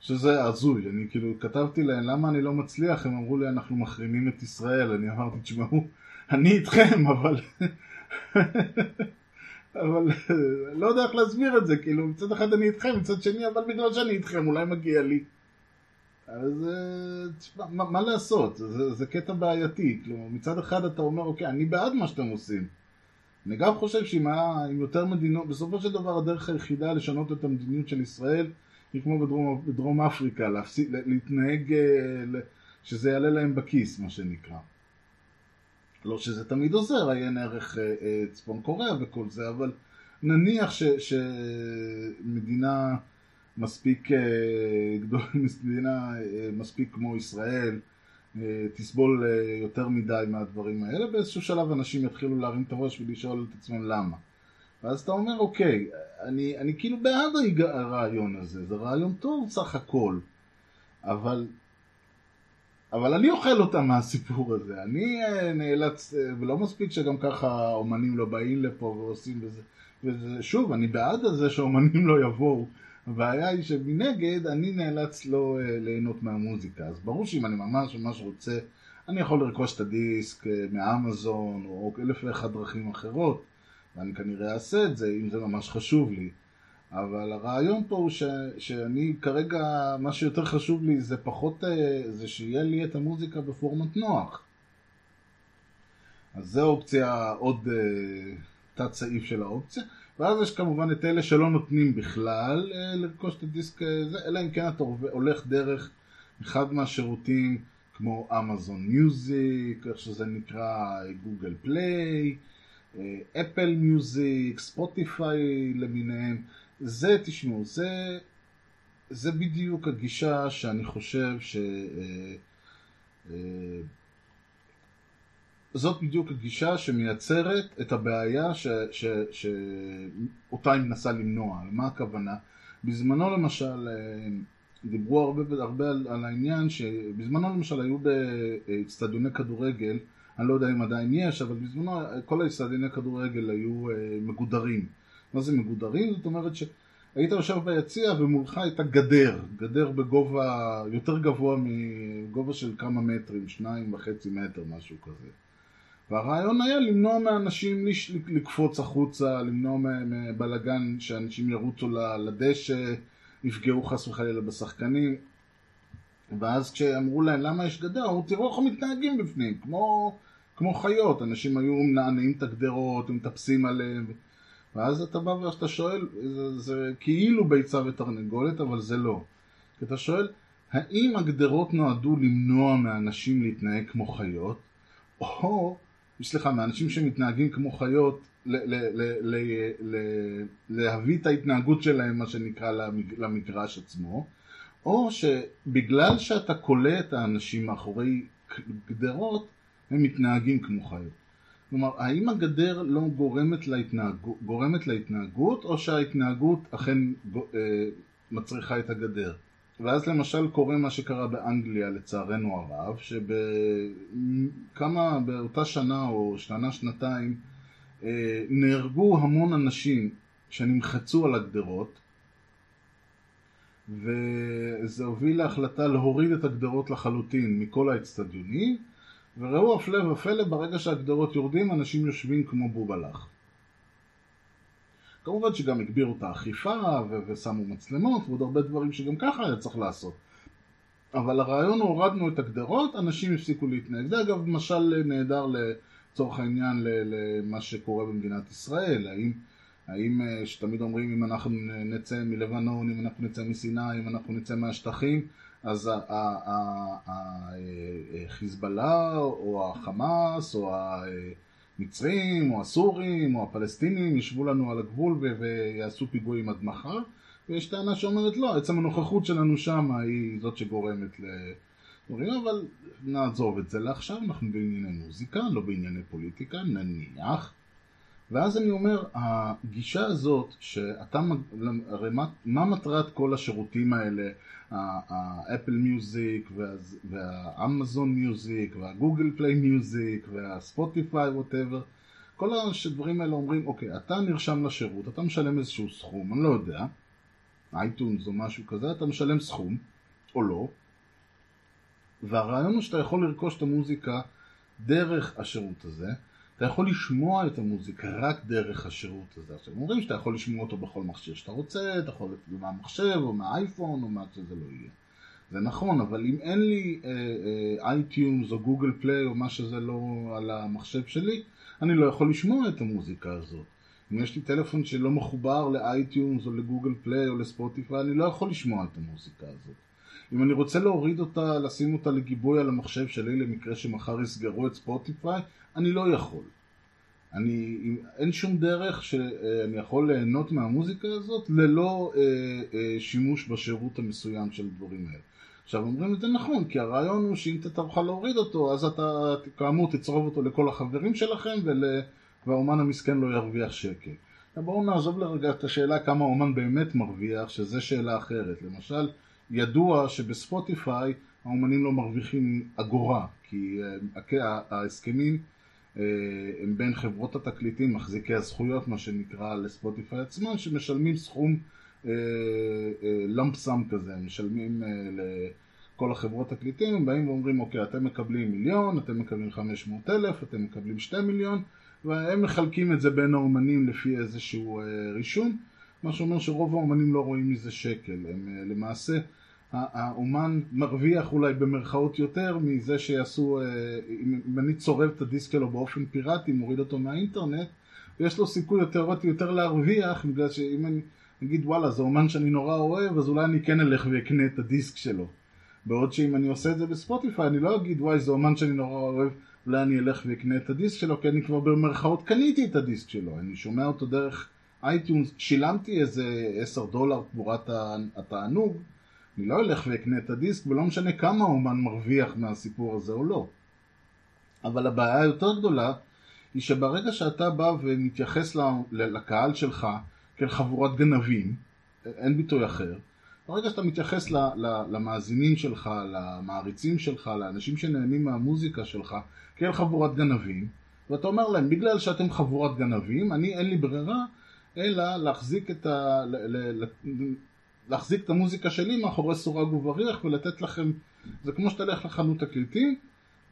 שזה הזוי, אני כאילו כתבתי להם למה אני לא מצליח, הם אמרו לי אנחנו מחרימים את ישראל, אני אמרתי תשמעו, אני איתכם, אבל... אבל לא יודע איך להסביר את זה, כאילו מצד אחד אני איתכם, מצד שני אבל בגלל שאני איתכם אולי מגיע לי. אז אה, תשמע, מה, מה לעשות, זה, זה קטע בעייתי, כאילו מצד אחד אתה אומר אוקיי אני בעד מה שאתם עושים. אני גם חושב שאם היה, יותר מדינות, בסופו של דבר הדרך היחידה לשנות את המדיניות של ישראל היא כמו בדרום, בדרום אפריקה, להפסיק, להתנהג, אה, שזה יעלה להם בכיס מה שנקרא. לא שזה תמיד עוזר, עיין ערך אה, אה, צפון קוריאה וכל זה, אבל נניח ש, שמדינה מספיק גדולה, מדינה מספיק כמו ישראל תסבול יותר מדי מהדברים האלה, באיזשהו שלב אנשים יתחילו להרים את הראש ולשאול את עצמם למה. ואז אתה אומר, אוקיי, אני, אני כאילו בעד הרעיון הזה, זה רעיון טוב סך הכל, אבל, אבל אני אוכל אותה מהסיפור הזה, אני אה, נאלץ, אה, ולא מספיק שגם ככה אומנים לא באים לפה ועושים בזה, וזה, שוב, אני בעד זה שאומנים לא יבואו, הבעיה היא שמנגד אני נאלץ לא אה, ליהנות מהמוזיקה, אז ברור שאם אני ממש ממש רוצה, אני יכול לרכוש את הדיסק מאמזון או אלף ואחת דרכים אחרות, ואני כנראה אעשה את זה אם זה ממש חשוב לי. אבל הרעיון פה הוא ש, שאני כרגע, מה שיותר חשוב לי זה פחות, אה, זה שיהיה לי את המוזיקה בפורמט נוח. אז זה אופציה, עוד אה, תת סעיף של האופציה. ואז יש כמובן את אלה שלא נותנים בכלל אה, לרכוש את הדיסק הזה, אלא אם כן אתה הולך דרך אחד מהשירותים כמו אמזון מיוזיק, איך שזה נקרא, גוגל פליי, אפל מיוזיק, ספוטיפיי למיניהם. זה, תשמעו, זה, זה בדיוק הגישה שאני חושב ש... אה, אה, זאת בדיוק הגישה שמייצרת את הבעיה שאותה היא מנסה למנוע. מה הכוונה? בזמנו למשל, אה, דיברו הרבה, הרבה על, על העניין שבזמנו למשל היו באצטדיוני כדורגל, אני לא יודע אם עדיין יש, אבל בזמנו כל האצטדיוני כדורגל היו אה, מגודרים. מה זה מגודרים? זאת אומרת שהיית יושב ביציע ומולך הייתה גדר, גדר בגובה יותר גבוה מגובה של כמה מטרים, שניים וחצי מטר, משהו כזה. והרעיון היה למנוע מאנשים לקפוץ החוצה, למנוע מבלאגן שאנשים ירוצו לדשא, יפגעו חס וחלילה בשחקנים. ואז כשאמרו להם למה יש גדר, אמרו תראו איך הם מתנהגים בפנים, כמו, כמו חיות, אנשים היו מנענעים את הגדרות, מטפסים עליהם, ואז אתה בא ואתה שואל, זה, זה כאילו ביצה ותרנגולת, אבל זה לא. כי אתה שואל, האם הגדרות נועדו למנוע מאנשים להתנהג כמו חיות, או, סליחה, מאנשים שמתנהגים כמו חיות, ל- ל- ל- להביא את ההתנהגות שלהם, מה שנקרא, למג- למגרש עצמו, או שבגלל שאתה כולא את האנשים מאחורי גדרות, הם מתנהגים כמו חיות. כלומר, האם הגדר לא גורמת להתנהגות, גורמת להתנהגות, או שההתנהגות אכן אה, מצריכה את הגדר? ואז למשל קורה מה שקרה באנגליה לצערנו הרב, שבכמה, באותה שנה או שנה שנתיים אה, נהרגו המון אנשים שנמחצו על הגדרות וזה הוביל להחלטה להוריד את הגדרות לחלוטין מכל האצטדיונים וראו הפלא ופלא ברגע שהגדרות יורדים אנשים יושבים כמו בובלח כמובן שגם הגבירו את האכיפה ו- ושמו מצלמות ועוד הרבה דברים שגם ככה היה צריך לעשות אבל הרעיון הוא הורדנו את הגדרות, אנשים הפסיקו להתנהג. זה אגב משל נהדר לצורך העניין למה שקורה במדינת ישראל. האם, האם שתמיד אומרים אם אנחנו נצא מלבנון, אם אנחנו נצא מסיני, אם אנחנו נצא מהשטחים, אז החיזבאללה או החמאס או המצרים או הסורים או הפלסטינים ישבו לנו על הגבול ויעשו פיגועים עד מחר. ויש טענה שאומרת לא, עצם הנוכחות שלנו שם היא זאת שגורמת לדברים, אבל נעזוב את זה לעכשיו, אנחנו בענייני מוזיקה, לא בענייני פוליטיקה, נניח. ואז אני אומר, הגישה הזאת, שאתה, הרי מה, מה מטרת כל השירותים האלה, ה Apple Music וה Amazon Music וה Google Play Music והספוטיפיי whatever, כל הדברים האלה אומרים, אוקיי, אתה נרשם לשירות, אתה משלם איזשהו סכום, אני לא יודע, iTunes או משהו כזה, אתה משלם סכום, או לא, והרעיון הוא שאתה יכול לרכוש את המוזיקה דרך השירות הזה, אתה יכול לשמוע את המוזיקה רק דרך השירות הזה. עכשיו אומרים שאתה יכול לשמוע אותו בכל מכשיר שאתה רוצה, אתה יכול לתת מהמחשב או מהאייפון או מה שזה לא יהיה. זה נכון, אבל אם אין לי iTunes או Google Play או מה שזה לא על המחשב שלי, אני לא יכול לשמוע את המוזיקה הזאת. אם יש לי טלפון שלא מחובר ל iTunes או ל Google Play או לספוטיפיי, אני לא יכול לשמוע את המוזיקה הזאת. אם אני רוצה להוריד אותה, לשים אותה לגיבוי על המחשב שלי למקרה שמחר יסגרו את ספוטיפיי, אני לא יכול. אני, אין שום דרך שאני יכול ליהנות מהמוזיקה הזאת ללא אה, אה, שימוש בשירות המסוים של הדברים האלה. עכשיו אומרים את זה נכון, כי הרעיון הוא שאם אתה תוכל להוריד אותו, אז אתה כאמור תצרוב אותו לכל החברים שלכם ול... והאומן המסכן לא ירוויח שקל. בואו נעזוב לרגע את השאלה כמה האומן באמת מרוויח, שזה שאלה אחרת. למשל, ידוע שבספוטיפיי האומנים לא מרוויחים אגורה, כי ההסכמים הם בין חברות התקליטים, מחזיקי הזכויות, מה שנקרא, לספוטיפיי עצמם, שמשלמים סכום למפסם כזה, משלמים לכל החברות תקליטים, הם באים ואומרים, אוקיי, אתם מקבלים מיליון, אתם מקבלים 500 אלף, אתם מקבלים 2 מיליון, והם מחלקים את זה בין האומנים לפי איזשהו רישום, מה שאומר שרוב האומנים לא רואים מזה שקל, הם למעשה, האומן מרוויח אולי במרכאות יותר מזה שיעשו, אם אני צורב את הדיסק שלו באופן פיראטי, מוריד אותו מהאינטרנט, ויש לו סיכוי יותר, יותר להרוויח, בגלל שאם אני אגיד וואלה זה אומן שאני נורא אוהב, אז אולי אני כן אלך ואקנה את הדיסק שלו. בעוד שאם אני עושה את זה בספוטיפיי, אני לא אגיד וואי זה אומן שאני נורא אוהב, אולי אני אלך ואקנה את הדיסק שלו, כי אני כבר במרכאות קניתי את הדיסק שלו, אני שומע אותו דרך iTunes, שילמתי איזה 10 דולר תמורת התענוג, אני לא אלך ואקנה את הדיסק, ולא משנה כמה האומן מרוויח מהסיפור הזה או לא. אבל הבעיה היותר גדולה, היא שברגע שאתה בא ומתייחס לקהל שלך כאל חבורת גנבים, אין ביטוי אחר, ברגע שאתה מתייחס למאזינים שלך, למעריצים שלך, לאנשים שנהנים מהמוזיקה שלך, כאל חבורת גנבים, ואתה אומר להם, בגלל שאתם חבורת גנבים, אני אין לי ברירה, אלא להחזיק את, ה... להחזיק את המוזיקה שלי מאחורי סורג ובריח ולתת לכם, זה כמו שאתה הולך לחנות תקליטים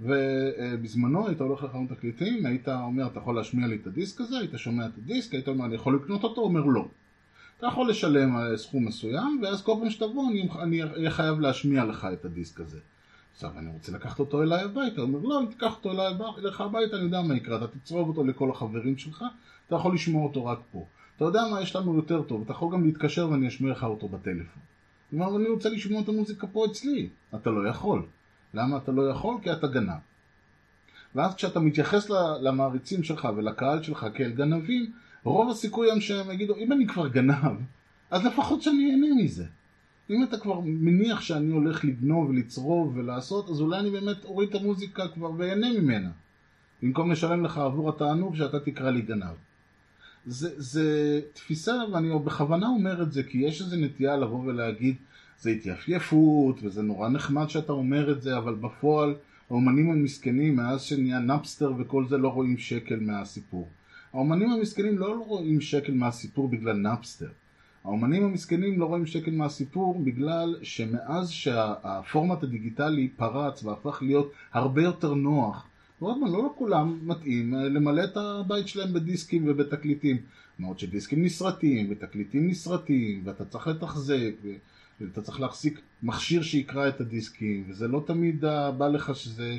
ובזמנו היית הולך לחנות תקליטים, היית אומר אתה יכול להשמיע לי את הדיסק הזה, היית שומע את הדיסק, היית אומר אני יכול לקנות אותו, אומר לא. אתה יכול לשלם אה, סכום מסוים ואז כל פעם שתבוא אני אהיה חייב להשמיע לך את הדיסק הזה. עכשיו אני רוצה לקחת אותו אליי הביתה, אומר לא, אני תיקח אותו אליי, הביתה, אני יודע מה יקרה, אתה תצרוב אותו לכל החברים שלך, אתה יכול לשמוע אותו רק פה. אתה יודע מה יש לנו יותר טוב, אתה יכול גם להתקשר ואני אשמיע לך אותו בטלפון. הוא אומר, אני רוצה לשמוע את המוזיקה פה אצלי. אתה לא יכול. למה אתה לא יכול? כי אתה גנב. ואז כשאתה מתייחס למעריצים שלך ולקהל שלך כאל גנבים, רוב הסיכוי הם שהם יגידו, אם אני כבר גנב, אז לפחות שאני אהנה מזה. אם אתה כבר מניח שאני הולך לגנוב ולצרוב ולעשות, אז אולי אני באמת אוריד את המוזיקה כבר ואהנה ממנה. במקום לשלם לך עבור התענוג שאתה תקרא לי גנב. זה, זה תפיסה, ואני בכוונה אומר את זה, כי יש איזו נטייה לבוא ולהגיד, זה התייפייפות, וזה נורא נחמד שאתה אומר את זה, אבל בפועל האומנים המסכנים, מאז שנהיה נאפסטר וכל זה, לא רואים שקל מהסיפור. האומנים המסכנים לא רואים שקל מהסיפור בגלל נאפסטר. האומנים המסכנים לא רואים שקל מהסיפור בגלל שמאז שהפורמט הדיגיטלי פרץ והפך להיות הרבה יותר נוח פעם, לא לכולם מתאים אה, למלא את הבית שלהם בדיסקים ובתקליטים. מאוד שדיסקים נסרטים ותקליטים נסרטים ואתה צריך לתחזק ואתה צריך להחזיק מכשיר שיקרא את הדיסקים וזה לא תמיד בא לך שזה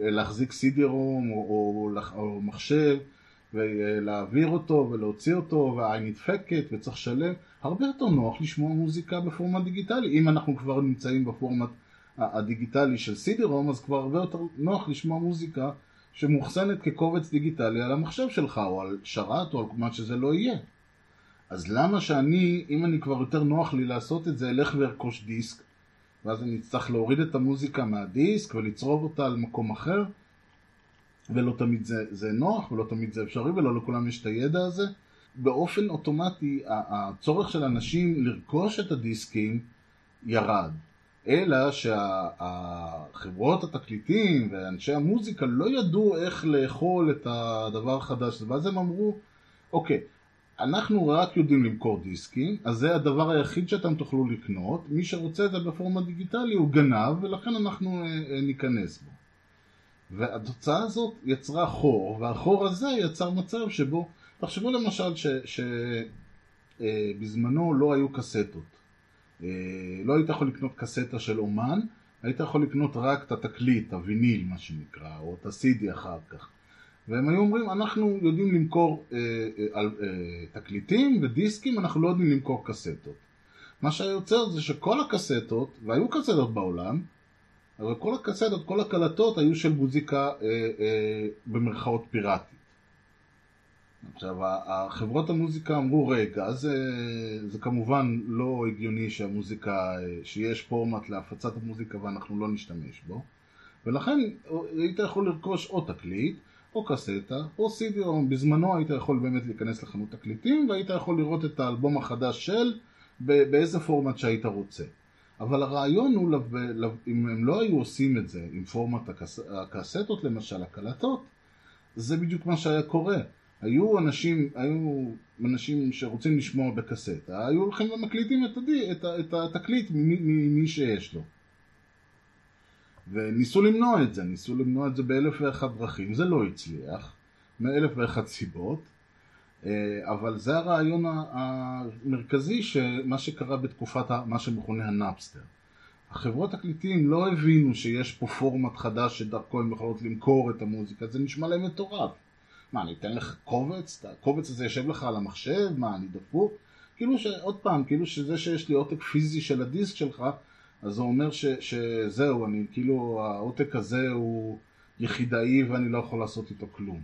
אה, להחזיק סידי-רום או, או, או, או מחשב ולהעביר אותו ולהוציא אותו והעין נדפקת וצריך לשלם הרבה יותר נוח לשמוע מוזיקה בפורמט דיגיטלי אם אנחנו כבר נמצאים בפורמט הדיגיטלי של סידי-רום אז כבר הרבה יותר נוח לשמוע מוזיקה שמאוחסנת כקובץ דיגיטלי על המחשב שלך או על שרת או על מה שזה לא יהיה. אז למה שאני, אם אני כבר יותר נוח לי לעשות את זה, אלך וארכוש דיסק ואז אני אצטרך להוריד את המוזיקה מהדיסק ולצרוב אותה על מקום אחר? ולא תמיד זה, זה נוח ולא תמיד זה אפשרי ולא לכולם יש את הידע הזה. באופן אוטומטי הצורך של אנשים לרכוש את הדיסקים ירד אלא שהחברות התקליטים ואנשי המוזיקה לא ידעו איך לאכול את הדבר החדש הזה, ואז הם אמרו, אוקיי, אנחנו רק יודעים למכור דיסקים, אז זה הדבר היחיד שאתם תוכלו לקנות, מי שרוצה את זה בפורמה דיגיטלי הוא גנב, ולכן אנחנו אה, אה, ניכנס בו. והתוצאה הזאת יצרה חור, והחור הזה יצר מצב שבו, תחשבו למשל שבזמנו אה, לא היו קסטות. אה, לא היית יכול לקנות קסטה של אומן, היית יכול לקנות רק את התקליט, הוויניל מה שנקרא, או את הסידי אחר כך. והם היו אומרים, אנחנו יודעים למכור אה, אה, אה, תקליטים ודיסקים, אנחנו לא יודעים למכור קסטות. מה שהיה יוצר זה שכל הקסטות, והיו קסטות בעולם, אבל כל הקסטות, כל הקלטות היו של מוזיקה אה, אה, במרכאות פיראטית. עכשיו, החברות המוזיקה אמרו, רגע, זה, זה כמובן לא הגיוני שהמוזיקה, שיש פורמט להפצת המוזיקה ואנחנו לא נשתמש בו, ולכן היית יכול לרכוש או תקליט, או קסטה, או סידי, או בזמנו היית יכול באמת להיכנס לחנות תקליטים, והיית יכול לראות את האלבום החדש של, באיזה פורמט שהיית רוצה. אבל הרעיון הוא, אם הם לא היו עושים את זה עם פורמט הקס... הקסטות למשל, הקלטות, זה בדיוק מה שהיה קורה. היו אנשים, היו אנשים שרוצים לשמוע בקסטה, היו הולכים ומקליטים את, הדי, את, את התקליט ממי שיש לו. וניסו למנוע את זה, ניסו למנוע את זה באלף ואחת דרכים, זה לא הצליח, מאלף ואחת סיבות, אה, אבל זה הרעיון המרכזי שמה שקרה בתקופת מה שמכונה הנאפסטר. החברות תקליטים לא הבינו שיש פה פורמט חדש שדרכו הן יכולות למכור את המוזיקה, זה נשמע להם מטורף. מה, אני אתן לך קובץ? הקובץ הזה יושב לך על המחשב? מה, אני דפוק? כאילו שעוד פעם, כאילו שזה שיש לי עותק פיזי של הדיסק שלך, אז זה אומר ש, שזהו, אני כאילו, העותק הזה הוא יחידאי ואני לא יכול לעשות איתו כלום.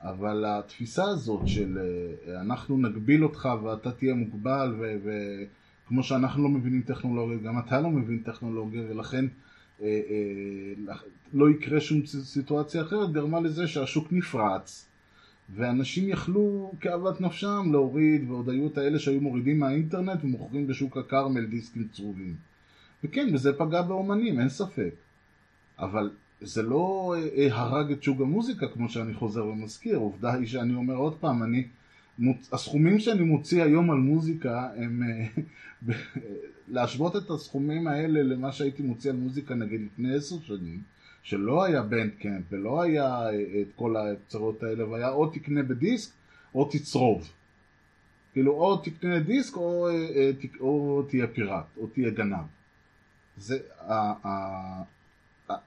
אבל התפיסה הזאת של אה, אנחנו נגביל אותך ואתה תהיה מוגבל וכמו שאנחנו לא מבינים טכנולוגיה, גם אתה לא מבין טכנולוגיה ולכן לא יקרה שום סיטואציה אחרת, גרמה לזה שהשוק נפרץ ואנשים יכלו כאוות נפשם להוריד, ועוד היו את האלה שהיו מורידים מהאינטרנט ומוכרים בשוק הכרמל דיסקים צרובים. וכן, וזה פגע באומנים, אין ספק. אבל זה לא אה, הרג את שוק המוזיקה, כמו שאני חוזר ומזכיר. עובדה היא שאני אומר עוד פעם, אני. הסכומים שאני מוציא היום על מוזיקה הם אה, להשוות את הסכומים האלה למה שהייתי מוציא על מוזיקה נגיד לפני עשר שנים שלא היה בנדקאמפ ולא היה אה, את כל היצירות האלה והיה או תקנה בדיסק או תצרוב. כאילו או תקנה דיסק או, אה, או תהיה פיראט או תהיה גנב. זה, ה- ה-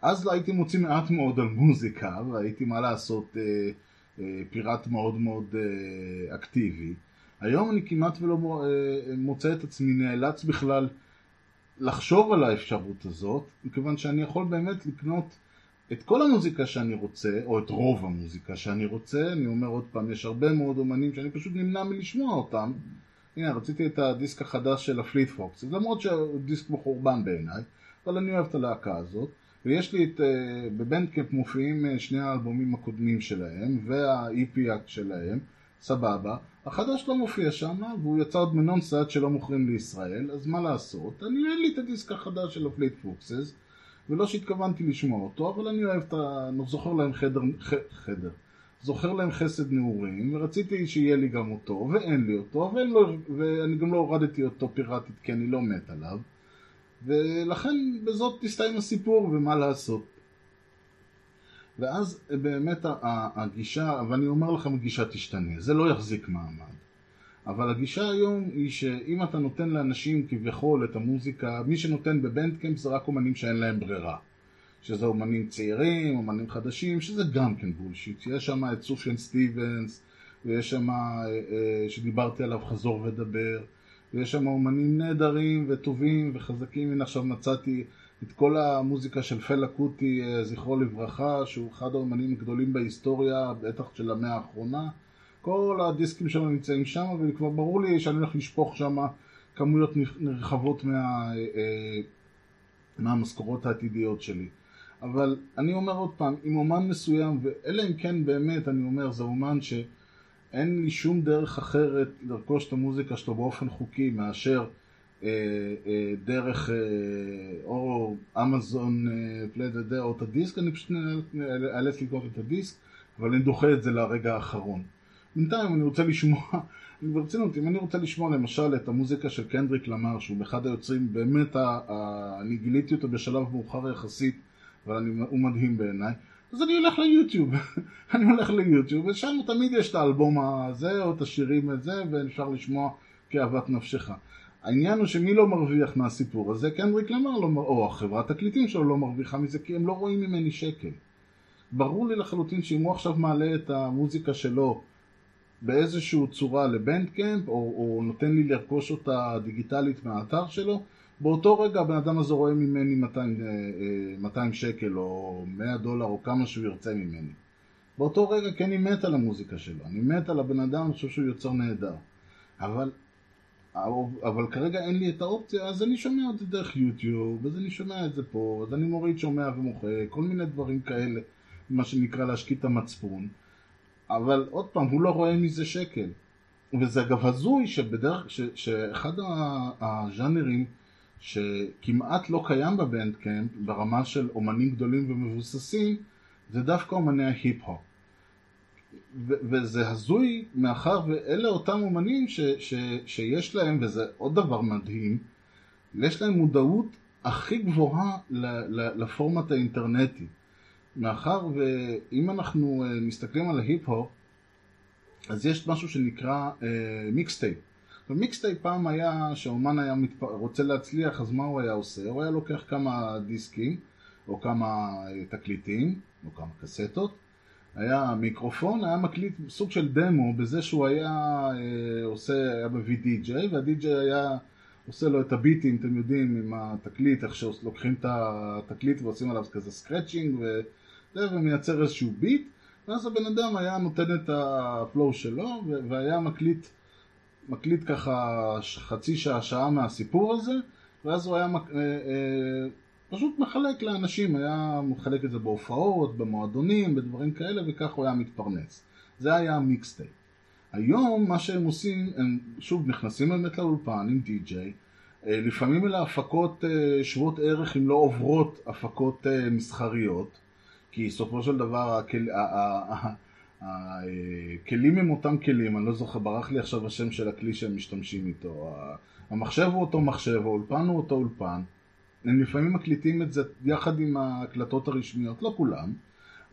אז לא הייתי מוציא מעט מאוד על מוזיקה והייתי מה לעשות פיראט מאוד מאוד אה, אקטיבי. היום אני כמעט ולא אה, מוצא את עצמי נאלץ בכלל לחשוב על האפשרות הזאת, מכיוון שאני יכול באמת לקנות את כל המוזיקה שאני רוצה, או את רוב המוזיקה שאני רוצה, אני אומר עוד פעם, יש הרבה מאוד אומנים שאני פשוט נמנע מלשמוע אותם. הנה, רציתי את הדיסק החדש של הפליט פוקס, למרות שהוא דיסק מחורבן בעיניי, אבל אני אוהב את הלהקה הזאת. ויש לי את, אה, בבנדקאפ מופיעים אה, שני האלבומים הקודמים שלהם, וה-EP שלהם, סבבה. החדש לא מופיע שם, והוא יצא עוד מנונסט שלא מוכרים לישראל, אז מה לעשות? אני אין לי את הדיסק החדש של הפליט פוקסס, ולא שהתכוונתי לשמוע אותו, אבל אני אוהב את ה... זוכר להם חדר, ח... חדר. זוכר להם חסד נעורים, ורציתי שיהיה לי גם אותו, ואין לי אותו, ואין לו... ואני גם לא הורדתי אותו פיראטית כי אני לא מת עליו. ולכן בזאת תסתיים הסיפור ומה לעשות. ואז באמת הגישה, ואני אומר לכם הגישה תשתנה, זה לא יחזיק מעמד. אבל הגישה היום היא שאם אתה נותן לאנשים כביכול את המוזיקה, מי שנותן בבנדקאמפ זה רק אומנים שאין להם ברירה. שזה אומנים צעירים, אומנים חדשים, שזה גם כן בולשיט. יש שם את סופיאן סטיבנס, ויש שם, אה, אה, שדיברתי עליו, חזור ודבר, ויש שם אומנים נהדרים וטובים וחזקים. הנה עכשיו מצאתי את כל המוזיקה של פלה קוטי, אה, זכרו לברכה, שהוא אחד האומנים הגדולים בהיסטוריה, בטח של המאה האחרונה. כל הדיסקים שלו נמצאים שם, וכבר ברור לי שאני הולך לשפוך שם כמויות נרחבות מה, אה, מהמשכורות העתידיות שלי. אבל אני אומר עוד פעם, אם אומן מסוים, ואלא אם כן באמת, אני אומר, זה אומן שאין לי שום דרך אחרת לרכוש את המוזיקה שלו באופן חוקי מאשר אה, אה, דרך אה, או אמזון אה, פליידדה או את הדיסק, אני פשוט אאלץ לקנות את הדיסק, אבל אני דוחה את זה לרגע האחרון. בינתיים אני רוצה לשמוע, ברצינות, אם אני רוצה לשמוע למשל את המוזיקה של קנדריק למר, שהוא אחד היוצרים, באמת, אני גיליתי אותו בשלב מאוחר יחסית, אבל אני, הוא מדהים בעיניי, אז אני הולך ליוטיוב, אני הולך ליוטיוב, ושם תמיד יש את האלבום הזה, או את השירים הזה, ואפשר לשמוע כאהבת נפשך. העניין הוא שמי לא מרוויח מהסיפור הזה, קנדריק למר, לא, או החברת תקליטים שלו לא מרוויחה מזה, כי הם לא רואים ממני שקל. ברור לי לחלוטין שאם הוא עכשיו מעלה את המוזיקה שלו באיזושהי צורה לבנדקאמפ, או, או נותן לי לרכוש אותה דיגיטלית מהאתר שלו, באותו רגע הבן אדם הזה רואה ממני 200, 200 שקל או 100 דולר או כמה שהוא ירצה ממני. באותו רגע כי אני מת על המוזיקה שלו, אני מת על הבן אדם, אני חושב שהוא יוצר נהדר. אבל, אבל כרגע אין לי את האופציה, אז אני שומע את זה דרך יוטיוב, אז אני שומע את זה פה, אז אני מוריד, שומע ומוחק, כל מיני דברים כאלה, מה שנקרא להשקיט את המצפון. אבל עוד פעם, הוא לא רואה מזה שקל. וזה אגב הזוי שבדרך, ש, שאחד הז'אנרים שכמעט לא קיים בבנדקאמפ ברמה של אומנים גדולים ומבוססים זה דווקא אומני ההיפ-הופ. וזה הזוי מאחר ואלה אותם אומנים ש, ש, שיש להם, וזה עוד דבר מדהים, יש להם מודעות הכי גבוהה לפורמט האינטרנטי. מאחר ואם אנחנו מסתכלים על ההיפ-הופ, אז יש משהו שנקרא mixtape. ו mixtape פעם היה, שהאומן היה מתפ... רוצה להצליח, אז מה הוא היה עושה? הוא היה לוקח כמה דיסקים, או כמה תקליטים, או כמה קסטות, היה מיקרופון, היה מקליט סוג של דמו בזה שהוא היה אה, עושה, היה מביא די-ג'יי, והדי-ג'יי היה עושה לו את הביטים, אתם יודעים, עם התקליט, איך שלוקחים את התקליט ועושים עליו כזה scratching וזה, ומייצר איזשהו ביט, ואז הבן אדם היה נותן את ה flow שלו, והיה מקליט, מקליט ככה חצי שעה, שעה מהסיפור הזה, ואז הוא היה מק... אה, אה, פשוט מחלק לאנשים, היה מחלק את זה בהופעות, במועדונים, בדברים כאלה, וכך הוא היה מתפרנס. זה היה המיקסטייפ. היום מה שהם עושים, הם שוב נכנסים באמת לאולפן עם די-ג'יי, לפעמים אלה הפקות שוות ערך אם לא עוברות הפקות מסחריות, כי סופו של דבר הכלים הם אותם כלים, אני לא זוכר, ברח לי עכשיו השם של הכלי שהם משתמשים איתו. המחשב הוא אותו מחשב, האולפן הוא אותו אולפן. הם לפעמים מקליטים את זה יחד עם ההקלטות הרשמיות, לא כולם,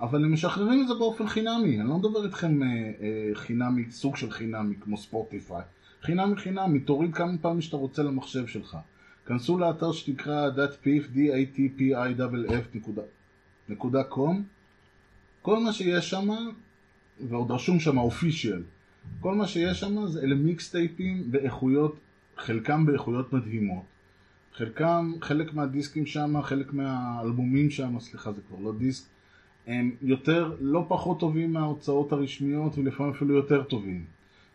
אבל הם משחררים את זה באופן חינמי. אני לא מדבר איתכם אה, אה, חינמי, סוג של חינמי כמו ספוטיפיי. חינמי חינמי, תוריד כמה פעמים שאתה רוצה למחשב שלך. כנסו לאתר datpif, d-a-t-p-i-f.com כל מה שיש שם, ועוד רשום שם אופישיאל, כל מה שיש שם זה אלה מיקסטייפים באיכויות, חלקם באיכויות מדהימות. חלקם, חלק מהדיסקים שם, חלק מהאלבומים שם, סליחה זה כבר לא דיסק, הם יותר, לא פחות טובים מההוצאות הרשמיות ולפעמים אפילו יותר טובים.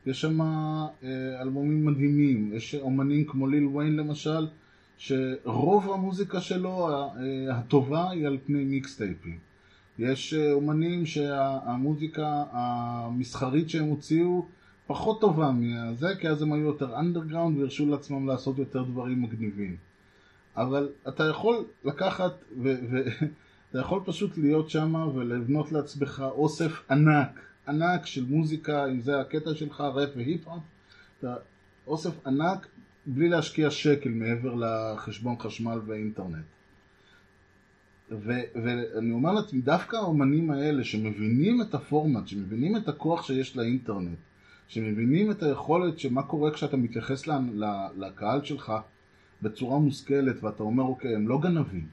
יש שם אה, אלבומים מדהימים, יש אומנים כמו ליל ויין למשל, שרוב המוזיקה שלו אה, הטובה היא על פני מיקסטייפים. יש אה, אומנים שהמוזיקה המסחרית שהם הוציאו פחות טובה מזה, כי אז הם היו יותר אנדרגראונד והרשו לעצמם לעשות יותר דברים מגניבים. אבל אתה יכול לקחת, ואתה יכול פשוט להיות שם ולבנות לעצמך אוסף ענק, ענק של מוזיקה, אם זה הקטע שלך, ראפ והיפ-הופ, אוסף ענק בלי להשקיע שקל מעבר לחשבון חשמל ואינטרנט. ו- ואני אומר לעצמי, דווקא האומנים האלה שמבינים את הפורמט, שמבינים את הכוח שיש לאינטרנט, שמבינים את היכולת שמה קורה כשאתה מתייחס לקהל שלך בצורה מושכלת ואתה אומר אוקיי הם לא גנבים.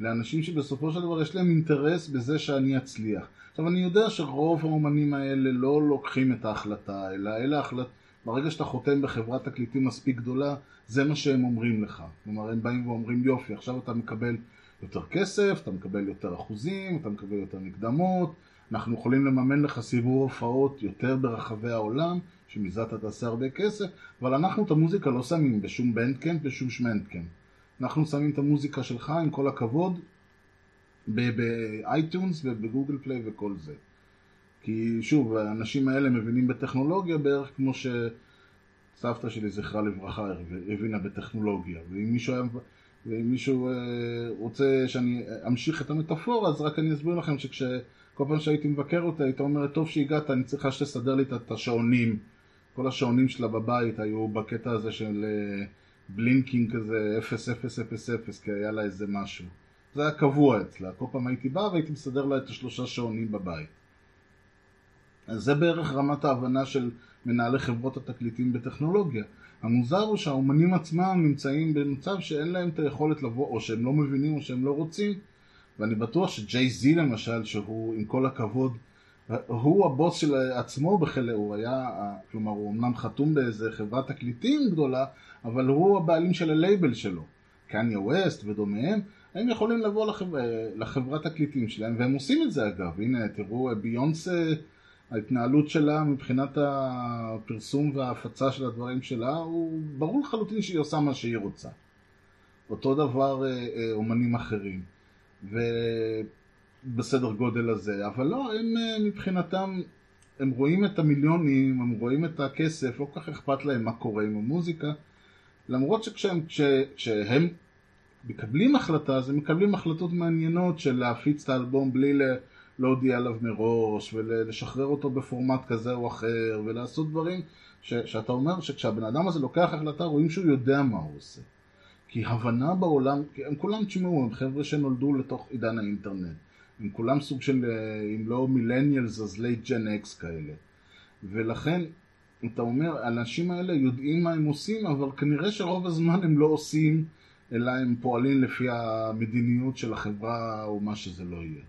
לאנשים שבסופו של דבר יש להם אינטרס בזה שאני אצליח. עכשיו אני יודע שרוב האומנים האלה לא לוקחים את ההחלטה אלא אלה החלטות ברגע שאתה חותם בחברת תקליטים מספיק גדולה זה מה שהם אומרים לך. כלומר הם באים ואומרים יופי עכשיו אתה מקבל יותר כסף, אתה מקבל יותר אחוזים, אתה מקבל יותר מקדמות אנחנו יכולים לממן לך סיבוב הופעות יותר ברחבי העולם, שמזה אתה תעשה הרבה כסף, אבל אנחנו את המוזיקה לא שמים בשום בנדקאמפ, בשום שמנדקאמפ. אנחנו שמים את המוזיקה שלך, עם כל הכבוד, באייטונס ובגוגל פליי וכל זה. כי שוב, האנשים האלה מבינים בטכנולוגיה בערך כמו שסבתא שלי, זכרה לברכה, הבינה בטכנולוגיה. ואם מישהו היה... ואם מישהו אה, רוצה שאני אמשיך את המטאפורה, אז רק אני אסביר לכם שכש... כל פעם שהייתי מבקר אותה, הייתה אומרת, טוב שהגעת, אני צריכה שתסדר לי את השעונים. כל השעונים שלה בבית היו בקטע הזה של אה, בלינקינג כזה 0000, כי היה לה איזה משהו. זה היה קבוע אצלה, כל פעם הייתי בא והייתי מסדר לה את השלושה שעונים בבית. אז זה בערך רמת ההבנה של מנהלי חברות התקליטים בטכנולוגיה. המוזר הוא שהאומנים עצמם נמצאים במצב שאין להם את היכולת לבוא, או שהם לא מבינים או שהם לא רוצים, ואני בטוח שג'יי זי למשל, שהוא עם כל הכבוד, הוא הבוס של עצמו בחלק, הוא היה, כלומר הוא אמנם חתום באיזה חברת תקליטים גדולה, אבל הוא הבעלים של הלייבל שלו. קניה ווסט ודומיהם, הם יכולים לבוא לחבר... לחברת תקליטים שלהם, והם עושים את זה אגב. הנה, תראו, ביונסה, ההתנהלות שלה מבחינת הפרסום וההפצה של הדברים שלה, הוא ברור לחלוטין שהיא עושה מה שהיא רוצה. אותו דבר אה, אה, אומנים אחרים. ובסדר גודל הזה, אבל לא, הם אה, מבחינתם, הם רואים את המיליונים, הם רואים את הכסף, לא כל כך אכפת להם מה קורה עם המוזיקה, למרות שכשהם כש, כשהם מקבלים החלטה, אז הם מקבלים החלטות מעניינות של להפיץ את האלבום בלי להודיע עליו מראש, ולשחרר אותו בפורמט כזה או אחר, ולעשות דברים ש, שאתה אומר שכשהבן אדם הזה לוקח החלטה, רואים שהוא יודע מה הוא עושה. כי הבנה בעולם, הם כולם תשמעו, הם חבר'ה שנולדו לתוך עידן האינטרנט. הם כולם סוג של, אה, אם לא millennials, אז late Gen X כאלה. ולכן, אתה אומר, האנשים האלה יודעים מה הם עושים, אבל כנראה שרוב הזמן הם לא עושים, אלא הם פועלים לפי המדיניות של החברה או מה שזה לא יהיה.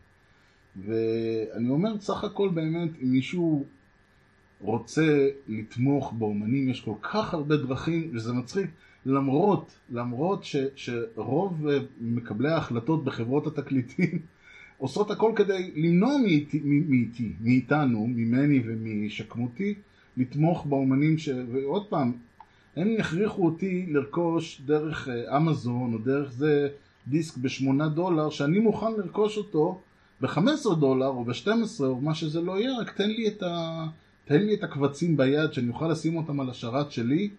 ואני אומר, סך הכל באמת, אם מישהו רוצה לתמוך באומנים, יש כל כך הרבה דרכים, וזה מצחיק. למרות, למרות ש, שרוב אה, מקבלי ההחלטות בחברות התקליטים עושות הכל כדי למנוע מאיתי, מאיתי, מאיתנו, ממני ומשכמותי, לתמוך באומנים ש... ועוד פעם, הם יכריחו אותי לרכוש דרך אה, אמזון או דרך זה דיסק בשמונה דולר, שאני מוכן לרכוש אותו ב-15 דולר או ב-12 או מה שזה לא יהיה, רק תן לי את, ה... תן לי את הקבצים ביד שאני אוכל לשים אותם על השרת שלי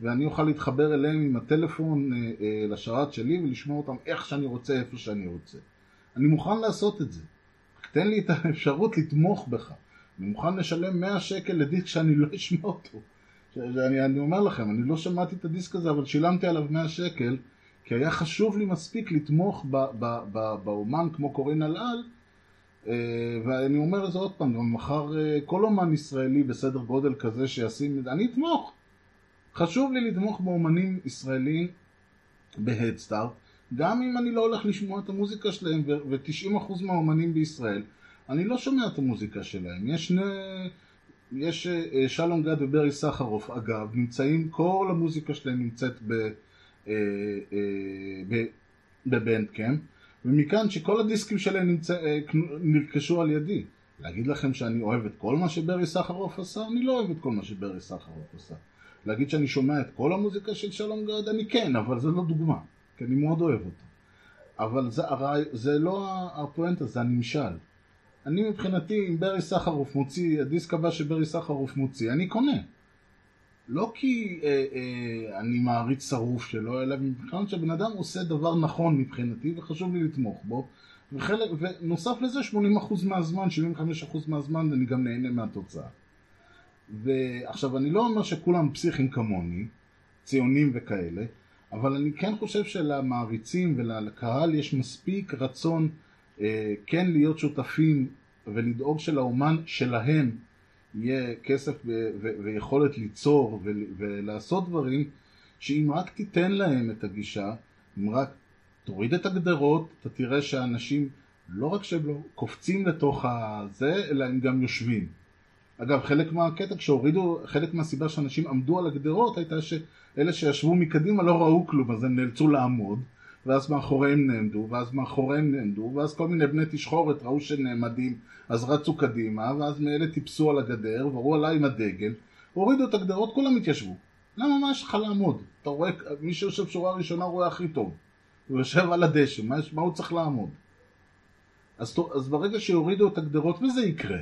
ואני אוכל להתחבר אליהם עם הטלפון אה, אה, לשרת שלי ולשמוע אותם איך שאני רוצה, איפה שאני רוצה. אני מוכן לעשות את זה. תן לי את האפשרות לתמוך בך. אני מוכן לשלם 100 שקל לדיסק שאני לא אשמע אותו. שאני אני אומר לכם, אני לא שמעתי את הדיסק הזה, אבל שילמתי עליו 100 שקל, כי היה חשוב לי מספיק לתמוך ב, ב, ב, באומן כמו קורין אלעל, אה, ואני אומר את זה עוד פעם, גם מחר אה, כל אומן ישראלי בסדר גודל כזה שישים, אני אתמוך. חשוב לי לתמוך באומנים ישראלים בהדסטארט, גם אם אני לא הולך לשמוע את המוזיקה שלהם, ו-90% מהאומנים בישראל, אני לא שומע את המוזיקה שלהם. יש שני... יש אה, שלום גד וברי סחרוף, אגב, נמצאים, כל המוזיקה שלהם נמצאת ב... אה, אה, בבנדקאמפ, ומכאן שכל הדיסקים שלהם נמצא, נרכשו על ידי. להגיד לכם שאני אוהב את כל מה שברי סחרוף עשה? אני לא אוהב את כל מה שברי סחרוף עשה. להגיד שאני שומע את כל המוזיקה של שלום גד? אני כן, אבל זה לא דוגמה, כי אני מאוד אוהב אותו. אבל זה, זה לא הפואנטה, זה הנמשל. אני מבחינתי, אם ברי סחרוף מוציא, הדיסק הבא שברי סחרוף מוציא, אני קונה. לא כי אה, אה, אני מעריץ שרוף שלו, אלא מבחינת שבן אדם עושה דבר נכון מבחינתי וחשוב לי לתמוך בו. וחלק, ונוסף לזה 80% מהזמן, 75% מהזמן אני גם נהנה מהתוצאה. ועכשיו אני לא אומר שכולם פסיכים כמוני, ציונים וכאלה, אבל אני כן חושב שלמעריצים ולקהל יש מספיק רצון אה, כן להיות שותפים ולדאוג שלאומן שלהם יהיה כסף ויכולת ליצור ולעשות דברים, שאם רק תיתן להם את הגישה, אם רק תוריד את הגדרות, אתה תראה שאנשים לא רק שהם לא קופצים לתוך הזה, אלא הם גם יושבים. אגב, חלק מהקטע, כשהורידו, חלק מהסיבה שאנשים עמדו על הגדרות הייתה שאלה שישבו מקדימה לא ראו כלום, אז הם נאלצו לעמוד. ואז מאחוריהם נעמדו, ואז מאחוריהם נעמדו, ואז כל מיני בני תשחורת ראו שנעמדים, אז רצו קדימה, ואז מאלה טיפסו על הגדר, וראו עליי עם הדגל, הורידו את הגדרות, כולם התיישבו. למה, מה יש לך לעמוד? אתה רואה, מי שיושב שורה ראשונה רואה הכי טוב. הוא יושב על הדשא, מה, מה הוא צריך לעמוד? אז, אז ברגע שיורידו את הגדרות, וזה יקרה,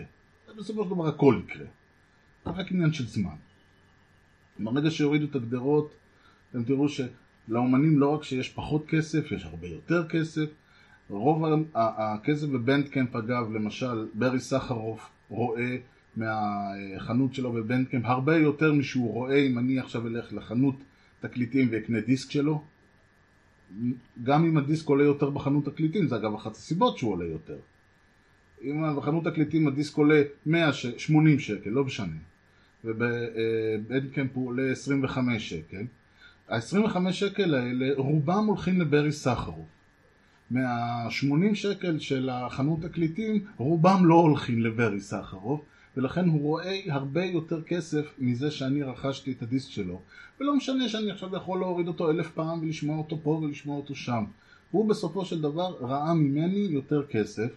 בסופו של דבר הכל יקרה. זה רק עניין של זמן. ברגע שיורידו את הגדרות, אתם תראו ש... לאומנים לא רק שיש פחות כסף, יש הרבה יותר כסף. רוב הכסף בבנדקמפ אגב, למשל ברי סחרוף רואה מהחנות שלו בבנדקמפ הרבה יותר משהוא רואה אם אני עכשיו אלך לחנות תקליטים ואקנה דיסק שלו. גם אם הדיסק עולה יותר בחנות תקליטים, זה אגב אחת הסיבות שהוא עולה יותר. אם בחנות תקליטים הדיסק עולה 100, 80 שקל, לא משנה. ובבנדקמפ הוא עולה 25 שקל. ה-25 שקל האלה רובם הולכים לברי סחרוף. מה-80 שקל של החנות תקליטים רובם לא הולכים לברי סחרוף ולכן הוא רואה הרבה יותר כסף מזה שאני רכשתי את הדיסק שלו. ולא משנה שאני עכשיו יכול להוריד אותו אלף פעם ולשמוע אותו פה ולשמוע אותו שם. הוא בסופו של דבר ראה ממני יותר כסף.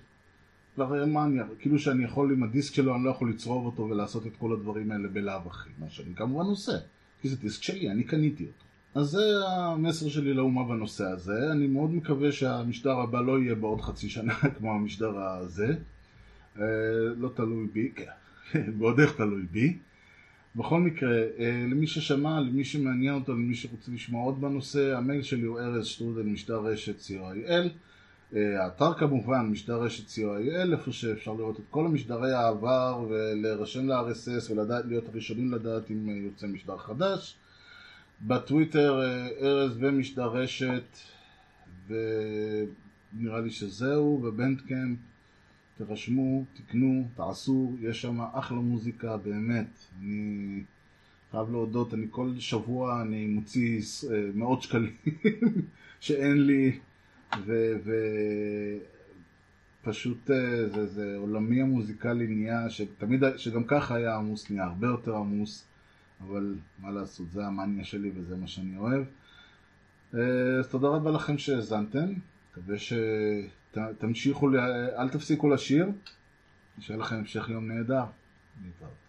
והרי מה אני, כאילו שאני יכול עם הדיסק שלו אני לא יכול לצרוב אותו ולעשות את כל הדברים האלה בלאו הכי מה שאני כמובן עושה כי זה דיסק שלי, אני קניתי אותו אז זה המסר שלי לאומה בנושא הזה. אני מאוד מקווה שהמשדר הבא לא יהיה בעוד חצי שנה כמו המשדר הזה. אה, לא תלוי בי, כן, ועוד איך תלוי בי. בכל מקרה, אה, למי ששמע, למי שמעניין אותו, למי שרוצה לשמוע עוד בנושא, המייל שלי הוא ארז שטרודל משדר רשת co.il. אה, האתר כמובן, משדר רשת co.il, איפה שאפשר לראות את כל המשדרי העבר ולהירשם ל-RSS ולהיות הראשונים לדעת אם יוצא משדר חדש. בטוויטר אה, ארז ומשדר רשת ונראה לי שזהו, בבנדקאמפ תרשמו, תקנו, תעשו, יש שם אחלה מוזיקה, באמת. אני חייב להודות, אני כל שבוע אני מוציא אה, מאות שקלים שאין לי, ופשוט אה, זה, זה עולמי המוזיקלי נהיה, שתמיד, שגם ככה היה עמוס, נהיה הרבה יותר עמוס. אבל מה לעשות, זה המאניה שלי וזה מה שאני אוהב. אה, אז תודה רבה לכם שהאזנתם, מקווה שתמשיכו, אל תפסיקו לשיר, שיהיה לכם המשך יום נהדר. להתראות.